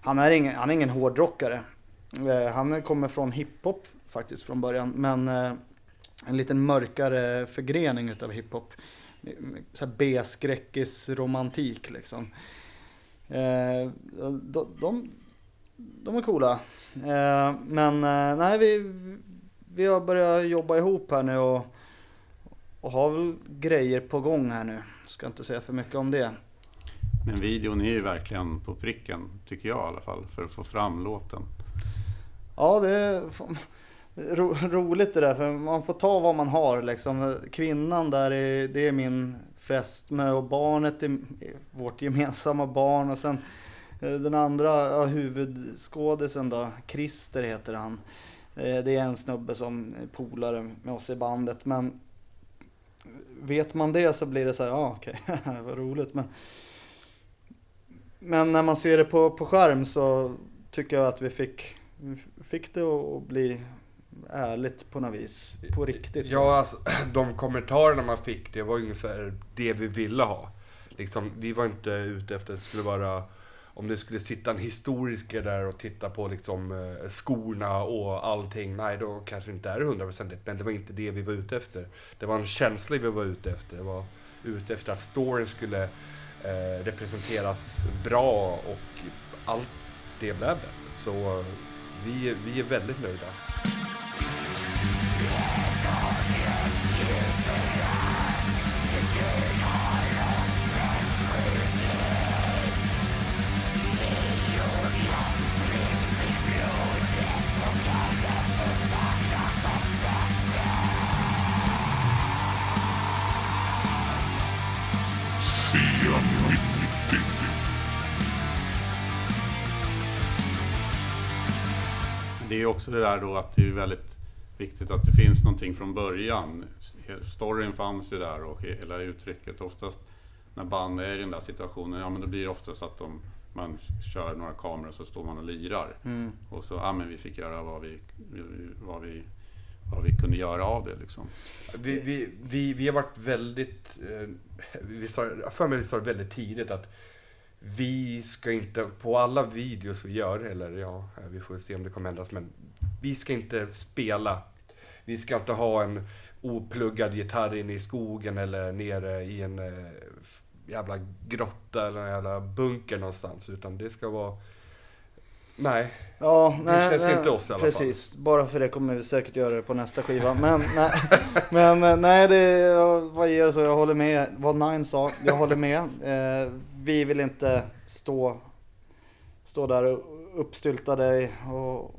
Han är ingen, han är ingen hårdrockare. Eh, han kommer från hiphop faktiskt från början, men en liten mörkare förgrening utav hiphop. Så här B-skräckis romantik liksom. Eh, De, de, de är coola. Eh, Men eh, nej, vi, vi har börjat jobba ihop här nu och, och har väl grejer på gång här nu. Ska inte säga för mycket om det. Men videon är ju verkligen på pricken, tycker jag i alla fall, för att få fram låten. Ja, det är ro, roligt det där för man får ta vad man har liksom. Kvinnan där är, det är min fästmö och barnet är vårt gemensamma barn. Och sen eh, den andra ja, huvudskådisen då, Christer heter han. Eh, det är en snubbe som är polare med oss i bandet. Men vet man det så blir det så här, ja okej, vad roligt. Men men när man ser det på, på skärm så tycker jag att vi fick vi fick det att bli ärligt på något vis. På riktigt. Ja, alltså, de kommentarerna man fick, det var ungefär det vi ville ha. Liksom, vi var inte ute efter att det skulle vara om det skulle sitta en historiker där och titta på liksom eh, skorna och allting, nej då kanske inte är hundraprocentigt. Men det var inte det vi var ute efter. Det var en känsla vi var ute efter. Det var ute efter att storyn skulle eh, representeras bra och allt det blev det. Så vi, vi är väldigt nöjda. Är också det där då att det är väldigt viktigt att det finns någonting från början. Storyn fanns ju där och hela uttrycket. Oftast när band är i den där situationen, ja men då blir det oftast att de, man kör några kameror och så står man och lirar. Mm. Och så, ja men vi fick göra vad vi, vad vi, vad vi kunde göra av det liksom. Vi, vi, vi, vi har varit väldigt, eh, vi sa, för mig sa det väldigt tidigt att vi ska inte, på alla videos vi gör, eller ja, vi får se om det kommer ändras, men vi ska inte spela. Vi ska inte ha en opluggad gitarr inne i skogen eller nere i en eh, jävla grotta eller en jävla bunker någonstans, utan det ska vara Nej, Ja, Det nej, känns nej, inte oss i alla fall. Precis, bara för det kommer vi säkert göra det på nästa skiva. Men, nej, men eh, nej, det vad ger så jag håller med vad Nine sa. Jag håller med. Eh, vi vill inte stå, stå där och uppstyltade och,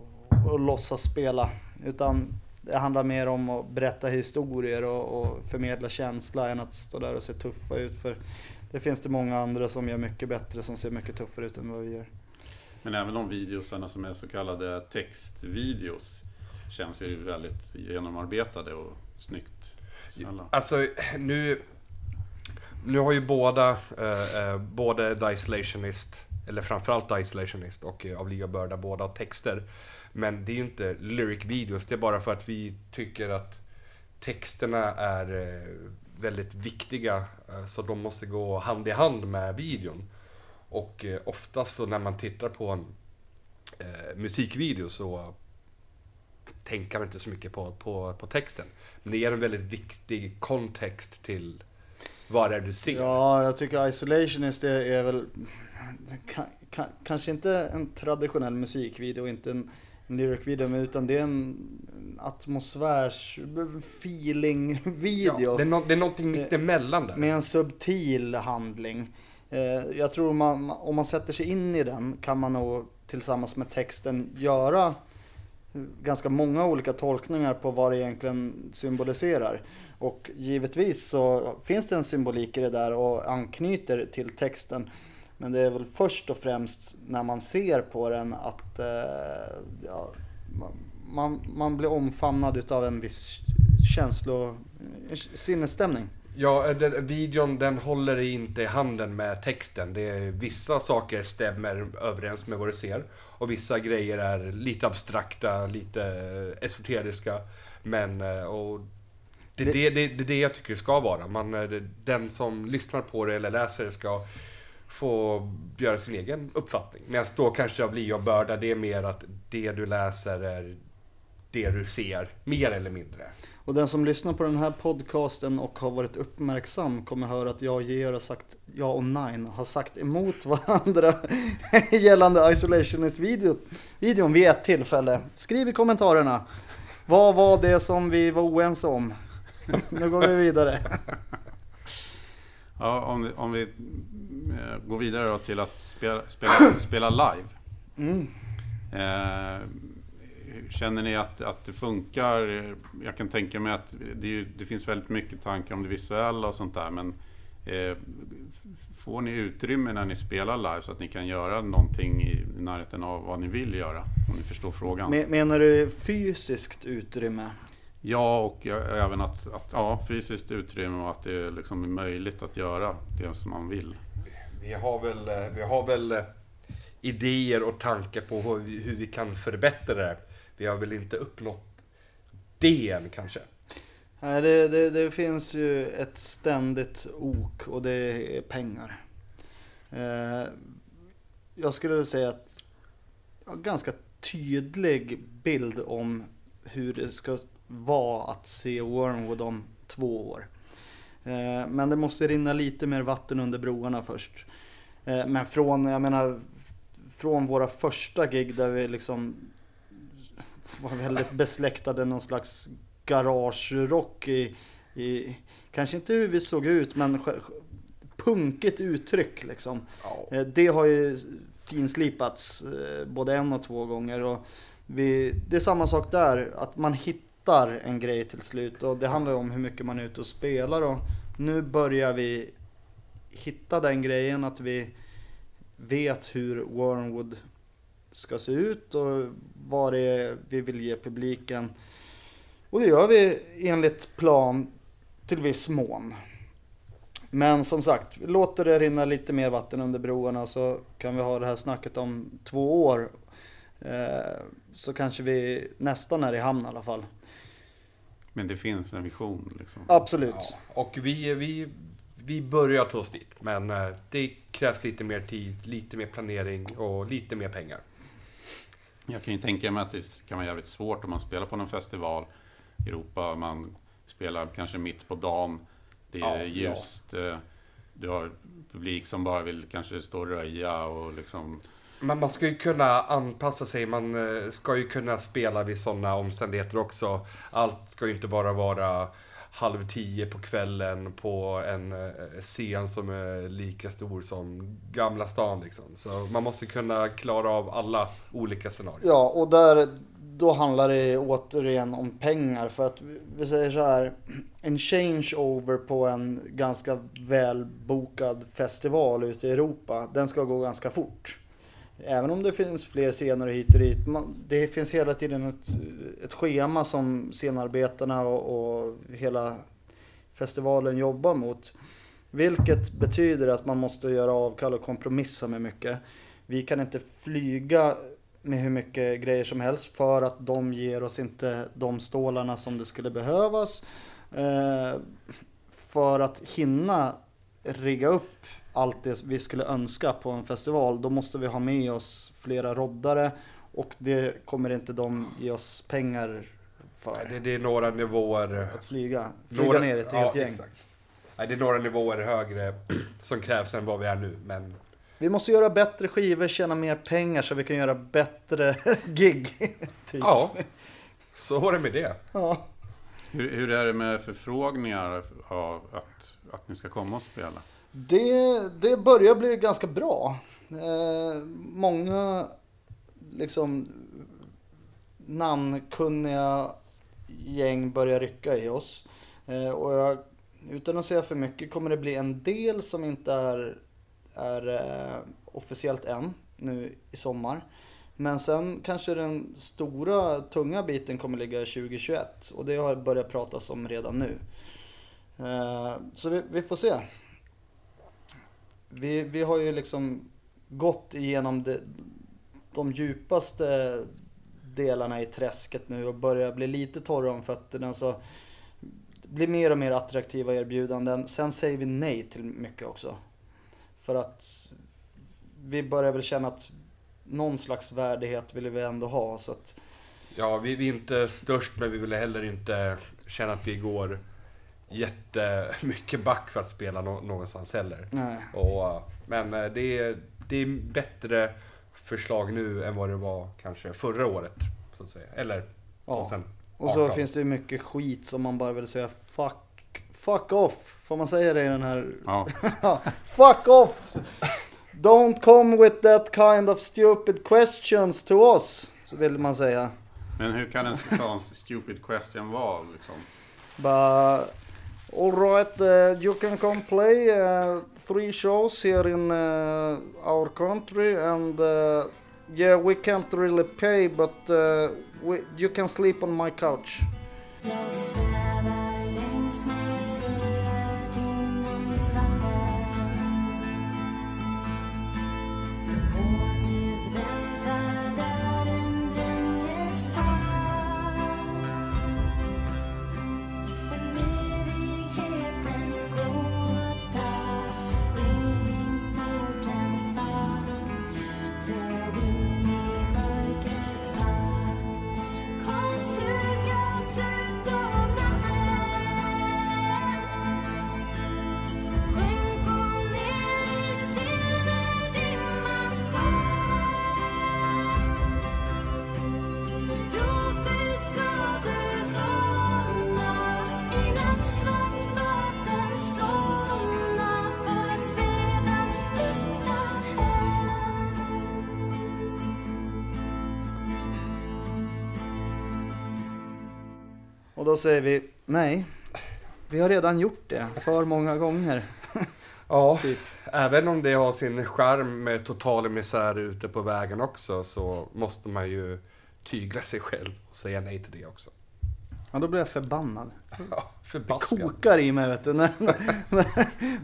och låtsas spela. Utan det handlar mer om att berätta historier och, och förmedla känsla än att stå där och se tuffa ut. För det finns det många andra som gör mycket bättre, som ser mycket tuffare ut än vad vi gör. Men även de videosarna som är så kallade textvideos känns ju väldigt genomarbetade och snyggt. Snälla. Alltså nu, nu har ju båda, eh, eh, både The Isolationist, eller framförallt The Isolationist och eh, Av Liga Börda, båda texter. Men det är ju inte lyric videos, det är bara för att vi tycker att texterna är eh, väldigt viktiga. Eh, så de måste gå hand i hand med videon. Och eh, oftast så när man tittar på en eh, musikvideo så tänker man inte så mycket på, på, på texten. Men det ger en väldigt viktig kontext till vad det är du ser. Ja, jag tycker Isolationist är, är väl ka, ka, kanske inte en traditionell musikvideo, inte en, en lyric-video, men utan det är en atmosfärs feeling-video. Ja, det, är no, det är någonting mitt emellan där. Med en subtil handling. Eh, jag tror man, om man sätter sig in i den kan man nog tillsammans med texten göra ganska många olika tolkningar på vad det egentligen symboliserar. Och givetvis så finns det en symbolik i det där och anknyter till texten. Men det är väl först och främst när man ser på den att eh, ja, man, man blir omfamnad utav en viss känslo, sinnesstämning. Ja, eh, den, videon den håller inte i handen med texten. Det är, vissa saker stämmer överens med vad du ser. Och vissa grejer är lite abstrakta, lite eh, esoteriska. Men, eh, och det är det, det, det, det jag tycker det ska vara. Man, eh, den som lyssnar på det eller läser det ska få göra sin egen uppfattning. Medan då kanske av Lia och Börda, det är mer att det du läser är det du ser, mer eller mindre. Och den som lyssnar på den här podcasten och har varit uppmärksam kommer höra att jag och Georg har sagt, jag och Nine har sagt emot varandra gällande Isolationist-videon videon vid ett tillfälle. Skriv i kommentarerna. Vad var det som vi var oense om? Nu går vi vidare. Ja, om, vi- om vi eh, går vidare då till att spela, spela, spela live. Mm. Eh, känner ni att, att det funkar? Jag kan tänka mig att det, ju, det finns väldigt mycket tankar om det visuella och sånt där. Men eh, får ni utrymme när ni spelar live så att ni kan göra någonting i närheten av vad ni vill göra? Om ni förstår frågan. Men- Menar du fysiskt utrymme? Ja, och även att, att ja, fysiskt utrymme och att det är liksom möjligt att göra det som man vill. Vi har väl, vi har väl eh, idéer och tankar på hur vi, hur vi kan förbättra det. Vi har väl inte uppnått det än kanske. Nej, det, det, det finns ju ett ständigt ok och det är pengar. Eh, jag skulle säga att jag har ganska tydlig bild om hur det ska vara att se Wormwood om två år. Eh, men det måste rinna lite mer vatten under broarna först. Eh, men från, jag menar, från våra första gig där vi liksom var väldigt besläktade någon slags garagerock i, i, kanske inte hur vi såg ut men punkigt uttryck liksom. Ja. Eh, Det har ju finslipats både en och två gånger. Och vi, det är samma sak där, att man hittar en grej till slut. Och det handlar ju om hur mycket man är ute och spelar. Och nu börjar vi hitta den grejen, att vi vet hur Wormwood ska se ut och vad det är vi vill ge publiken. Och det gör vi enligt plan till viss mån. Men som sagt, låter det rinna lite mer vatten under broarna så kan vi ha det här snacket om två år. Eh, så kanske vi nästan är i hamn i alla fall. Men det finns en vision liksom. Absolut. Ja, och vi, vi, vi börjar ta oss dit. Men eh, det krävs lite mer tid, lite mer planering och lite mer pengar. Jag kan ju tänka mig att det kan vara jävligt svårt om man spelar på någon festival i Europa. Man spelar kanske mitt på dagen. Det är Ja, ljust. eh, Du har publik som bara vill kanske stå och röja och liksom... Men man ska ju kunna anpassa sig, man eh, ska ju kunna spela vid sådana omständigheter också. Allt ska ju inte bara vara halv tio på kvällen på en eh, scen som är lika stor som Gamla stan liksom. Så man måste kunna klara av alla olika scenarier. Ja, och där, då handlar det återigen om pengar. För att vi säger så här, en changeover på en ganska välbokad festival ute i Europa, den ska gå ganska fort. Även om det finns fler scener hit och dit. man- Det finns hela tiden ett, ett schema som scenarbetarna och, och hela festivalen jobbar mot. Vilket betyder att man måste göra avkall och kompromissa med mycket. Vi kan inte flyga med hur mycket grejer som helst för att de ger oss inte de stålarna som det skulle behövas. Eh, för att hinna rigga upp allt det vi skulle önska på en festival, då måste vi ha med oss flera roddare och det kommer inte de ge oss pengar för. Det, det är några nivåer Att flyga, flyga Några- ner ett ja, helt gäng. exakt. Nej, det är några nivåer högre som krävs än vad vi är nu. Men Vi måste göra bättre skivor, tjäna mer pengar så vi kan göra bättre gig. typ. ja, så var det med det. ja. Hur, hur är det med förfrågningar av att, att ni ska komma och spela? Det, det börjar bli ganska bra. Eh, många liksom namnkunniga gäng börjar rycka i oss. Eh, och jag, utan att säga för mycket kommer det bli en del som inte är, är eh, officiellt än nu i sommar. Men sen kanske den stora tunga biten kommer ligga 2021 och det har börjat pratas om redan nu. Eh, så vi, vi får se. Vi, vi har ju liksom gått igenom de, de djupaste delarna i träsket nu och börjar bli lite torra om fötterna. Så det blir mer och mer attraktiva erbjudanden. Sen säger vi nej till mycket också. För att vi börjar väl känna att någon slags värdighet vill vi ändå ha. Så att, Ja, vi är inte störst men vi vill heller inte känna att vi går jättemycket back för att spela nå- någonstans heller. nej. Och, eh, men eh, det är, det är bättre förslag nu än vad det var kanske förra året. Så att säga. Eller Ja. 2018. Och så finns det ju mycket skit som man bara vill säga fuck, fuck off. Får man säga det i den här Ja, Fuck off! Don't come with that kind of stupid questions to us. Så vill man säga. men hur kan en sån stupid question vara liksom? But, all right, uh, you can come play uh, three shows here in uh, our country and uh, yeah, we can't really pay but uh, we, you can sleep on my couch. Då säger vi nej. Vi har redan gjort det för många gånger. Ja, Typ. även om det har sin charm med total misär ute på vägen också så måste man ju tygla sig själv och säga nej till det också. Ja, då blir jag förbannad. Ja, förbaskat. Kokar i mig vet du. Nej,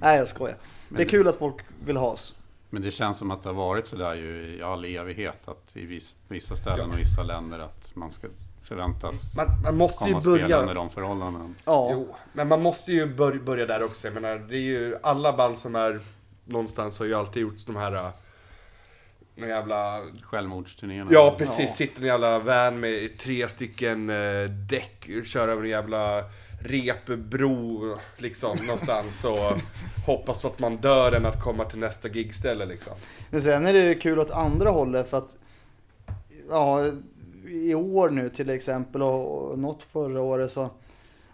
nej jag skojar. Det är kul att folk vill ha oss. Men det känns som att det har varit sådär ju i all evighet. Att i viss, vissa ställen och vissa länder att man ska förväntas Man, man måste ju komma spela börja... under de förhållanden. Ja, Jo, men man måste ju bör, börja där också. Jag menar, det är ju alla band som är någonstans har ju alltid gjort de här... äh, Någon jävla... Självmordsturnéerna. Ja, precis. Ja. Sitter i en jävla van med tre stycken eh, däck, kör över en jävla repbro liksom någonstans och hoppas på att man dör än att komma till nästa gigställe liksom. Men sen är det kul åt andra hållet för att ja, i år nu till exempel och, och något förra året så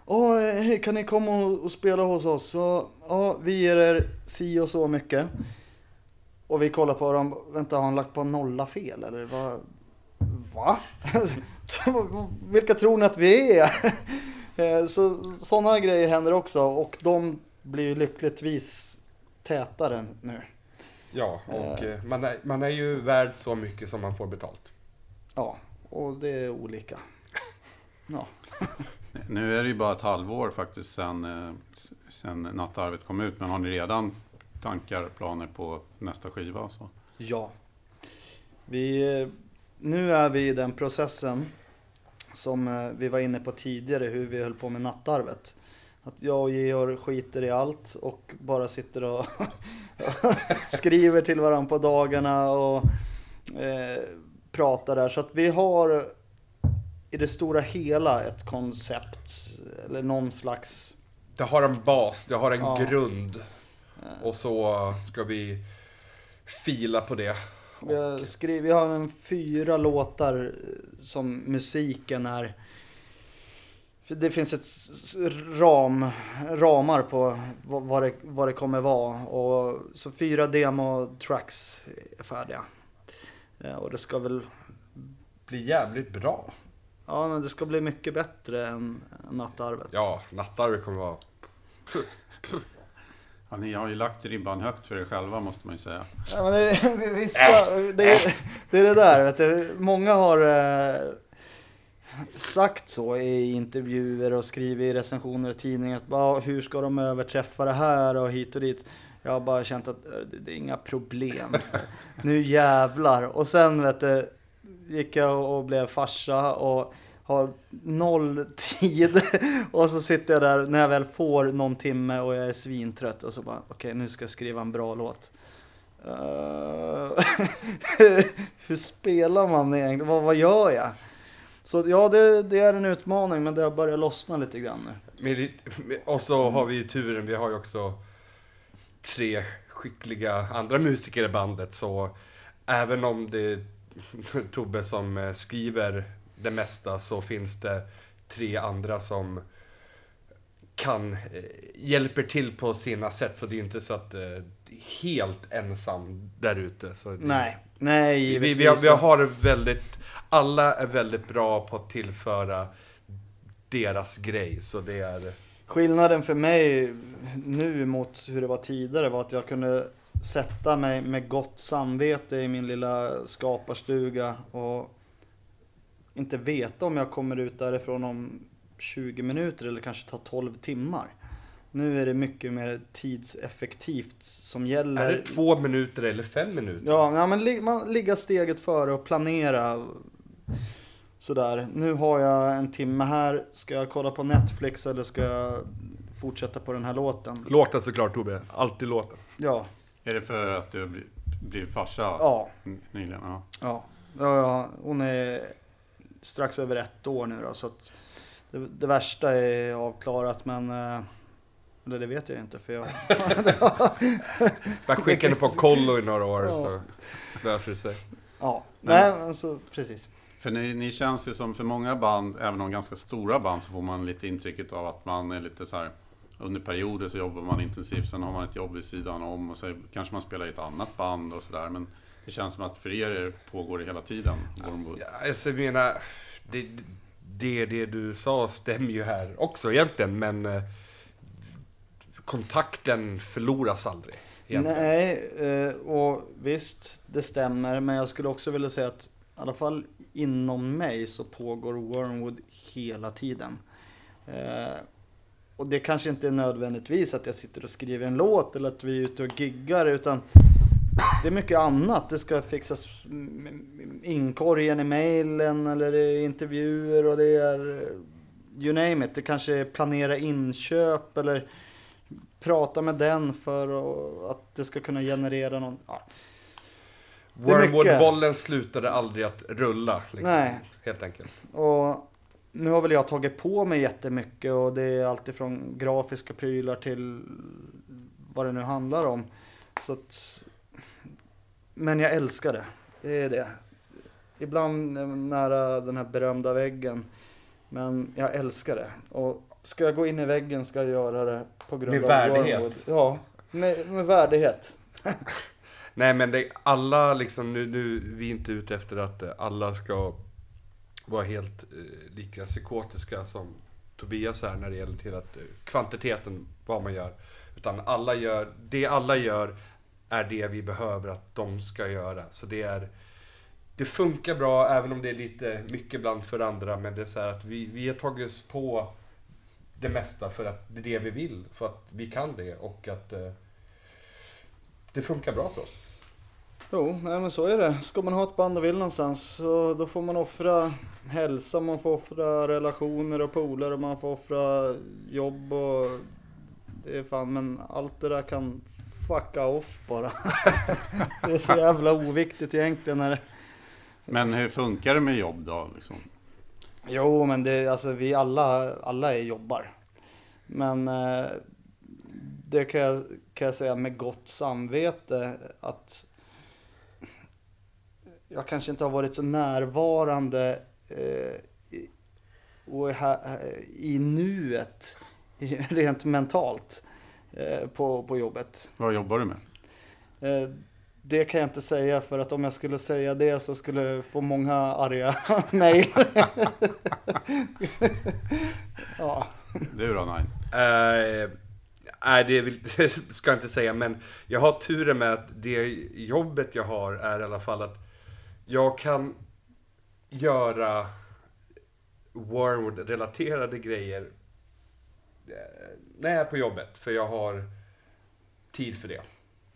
Åh, hej, kan ni komma och, spela hos oss? Så, ja, vi ger er si och så mycket. Och vi kollar på dem, vänta har han lagt på nolla fel eller vad? Va? Vilka tror ni att vi är? Eh, så sådana grejer händer också och de blir lyckligtvis tätare nu. Ja, och eh, man, är, man är ju värd så mycket som man får betalt. Ja, och det är olika. Ja, Nu är det ju bara ett halvår faktiskt sen, eh, sen Nattarvet kom ut. Men har ni redan tankar och planer på nästa skiva? Så? ja. Vi, eh, nu är vi i den processen som eh, vi var inne på tidigare, hur vi höll på med nattarvet. Att jag och Georg skiter i allt och bara sitter och skriver till varandra på dagarna och eh, pratar där. Så att vi har i det stora hela ett koncept eller någon slags Det har en bas, det har en Ja. grund. Och så ska vi fila på det. Vi har, skrivit, vi har en fyra låtar som musiken är. Det finns ett ram, ramar på vad, det, vad det kommer vara. Och, så fyra demo-tracks är färdiga. Eh, Och det ska väl, Blir jävligt bra. ja men det ska bli mycket bättre än Nattarvet. Ja, Nattarvet kommer vara... Ja, ni har ju lagt ribban högt för er själva måste man ju säga. Ja, men det, är- vissa, det, är, det är det där, vet du. Många har eh, sagt så i intervjuer och skrivit i recensioner i tidningar. Att, hur ska de överträffa det här och hit och dit. Jag har bara känt att det, det är inga problem. nu jävlar. Och sen vet du, gick jag och blev farsa och har noll tid. och så sitter jag där när jag väl får någon timme och jag är svintrött och så bara okej nu ska jag skriva en bra låt. Hur spelar man egentligen? Vad, vad gör jag? Så ja, det, det är en utmaning men det har börjat lossna lite grann nu. Och så har vi ju turen, vi har ju också tre skickliga andra musiker i bandet. Så även om det är Tobbe som eh, skriver det mesta så finns det tre andra som kan, eh, hjälper till på sina sätt. Så det är ju inte så att eh, helt ensam där ute. Nej, nej vi, vi, har, vi har väldigt, alla är väldigt bra på att tillföra deras grej. Så det är... Skillnaden för mig nu mot hur det var tidigare var att jag kunde sätta mig med gott samvete i min lilla skaparstuga och inte veta om jag kommer ut därifrån om 20 minuter eller kanske tar 12 timmar. Nu är det mycket mer tidseffektivt som gäller. Är det två minuter eller fem minuter? Ja, ja men li- man ligga steget före och planera. Sådär, nu har jag en timme här. Ska jag kolla på Netflix eller ska jag fortsätta på den här låten? Låten såklart Tobbe, alltid låten. Ja, Är det för att du har bli- blivit farsa ja, nyligen? Ja. ja. ja, ja hon är strax över ett år nu då, så att det, det värsta är avklarat men eh, eller det vet jag inte för jag... Bara skicka henne på kollo i några år Ja. så löser det sig. Ja, nej men så precis. För ni, ni känns ju som för många band, även om ganska stora band, så får man lite intrycket av att man är lite så här under perioder så jobbar man intensivt, sen har man ett jobb vid sidan om och så kanske man spelar i ett annat band och sådär. Men det känns som att för er pågår det hela tiden. Ja, alltså jag menar, det, det, det du sa stämmer ju här också egentligen, men eh, kontakten förloras aldrig. Egentligen. Nej, eh, och visst, det stämmer. Men jag skulle också vilja säga att i alla fall inom mig så pågår Wormwood hela tiden. Eh, och det kanske inte är nödvändigtvis att jag sitter och skriver en låt eller att vi är ute och giggar utan det är mycket annat. Det ska fixas inkorgen i mailen eller det är intervjuer och det är you name it. Det kanske är planera inköp eller prata med den för att det ska kunna generera någon. Ja. Wormwood-bollen slutade aldrig att rulla. Liksom, Nej. Helt enkelt. Och nu har väl jag tagit på mig jättemycket och det är alltifrån grafiska prylar till vad det nu handlar om. Så att, men jag älskar det. Det är det. Ibland jag nära den här berömda väggen. Men jag älskar det. Och ska jag gå in i väggen ska jag göra det på grund Med av värdighet. Wormwood. Ja, med, med värdighet. Nej men det, alla liksom, nu, nu, vi är inte ute efter att eh, alla ska vara helt eh, lika psykotiska som Tobias är när det gäller till att eh, kvantiteten, vad man gör. Utan alla gör, det alla gör är det vi behöver att de ska göra. Så det är, det funkar bra även om det är lite mycket bland för andra. Men det är så här att vi, vi har tagit oss på det mesta för att det är det vi vill. För att vi kan det och att eh, det funkar bra så. Jo, nej men så är det. Ska man ha ett band och vill någonstans så då får man offra hälsa, man får offra relationer och polare, man får offra jobb och det är fan, men allt det där kan fucka off bara. det är så jävla oviktigt egentligen. När det... Men hur funkar det med jobb då? Liksom? Jo, men det, alltså vi alla, alla är jobbar. Men eh, det kan jag, kan jag säga med gott samvete att jag kanske inte har varit så närvarande eh, i, och är här, i nuet rent mentalt eh, på, på jobbet. Vad jobbar du med? Eh, det kan jag inte säga för att om jag skulle säga det så skulle det få många arga mejl. ja. Du då, Nine? Eh, nej, det, vill, ska jag inte säga, men jag har turen med att det jobbet jag har är i alla fall att jag kan göra Wormwood-relaterade grejer eh, när jag är på jobbet, för jag har tid för det,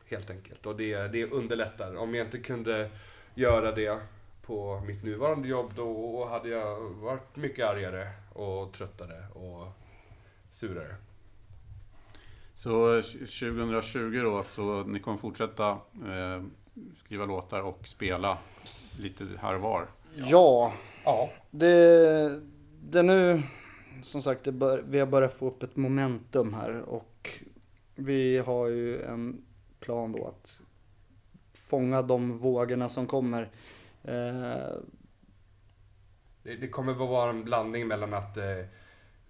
helt enkelt. Och det, det underlättar. Om jag inte kunde göra det på mitt nuvarande jobb, då hade jag varit mycket argare och tröttare och surare. Så 2020 då, så ni kommer fortsätta eh, skriva låtar och spela lite här och var? ja, Ja. det, det nu, som sagt, det bör, vi har börjat få upp ett momentum här och vi har ju en plan då att fånga de vågorna som kommer. Eh, Det, det kommer att vara en blandning mellan att eh,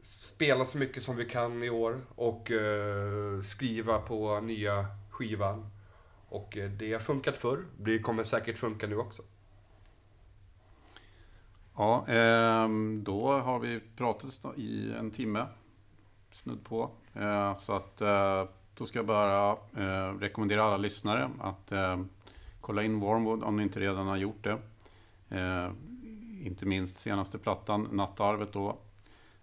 spela så mycket som vi kan i år och eh, skriva på nya skivan. Och eh, det har funkat förr. Det kommer säkert funka nu också. Ja, ehm, då har vi pratat i en timme, snudd på. Eh, så att eh, då ska jag bara eh, rekommendera alla lyssnare att ehm, kolla in Warmwood om ni inte redan har gjort det. Inte minst senaste plattan, Nattarvet då,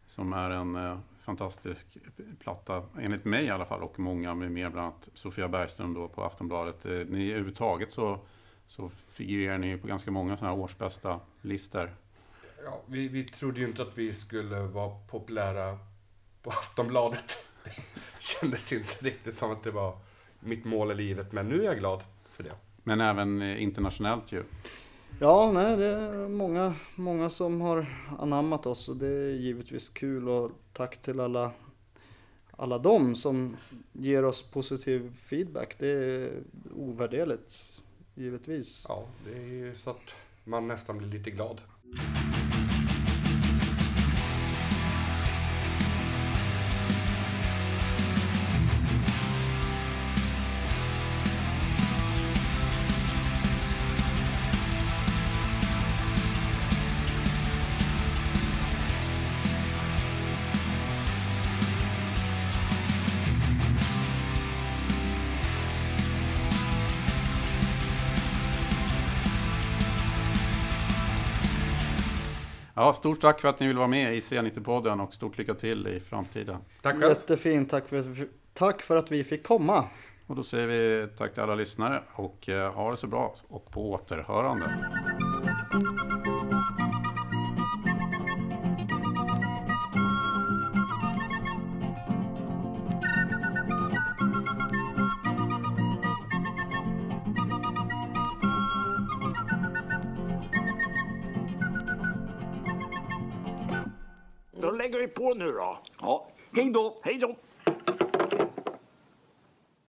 som är en fantastisk platta, enligt mig i alla fall, och många med mer, bland annat Sofia Bergström då på Aftonbladet. Ni överhuvudtaget så, så figurerar ni på ganska många sådana här årsbästa listor. Ja, vi, vi trodde ju inte att vi skulle vara populära på Aftonbladet. Det kändes inte riktigt som att det var mitt mål i livet, men nu är jag glad för det. Men även eh, internationellt ju. Ja, nej, det är många, många som har anammat oss och det är givetvis kul och tack till alla, alla dem som ger oss positiv feedback. Det är ovärderligt, givetvis. Ja, det är ju så att man nästan blir lite glad. Ja, stort tack för att ni vill vara med i C90-podden och stort lycka till i framtiden. Tack själv. Jättefint, tack för, tack för att vi fick komma. Och då säger vi tack till alla lyssnare och eh, ha det så bra och på återhörande. Lägger vi på nu då. Ja, hej då! Hej då!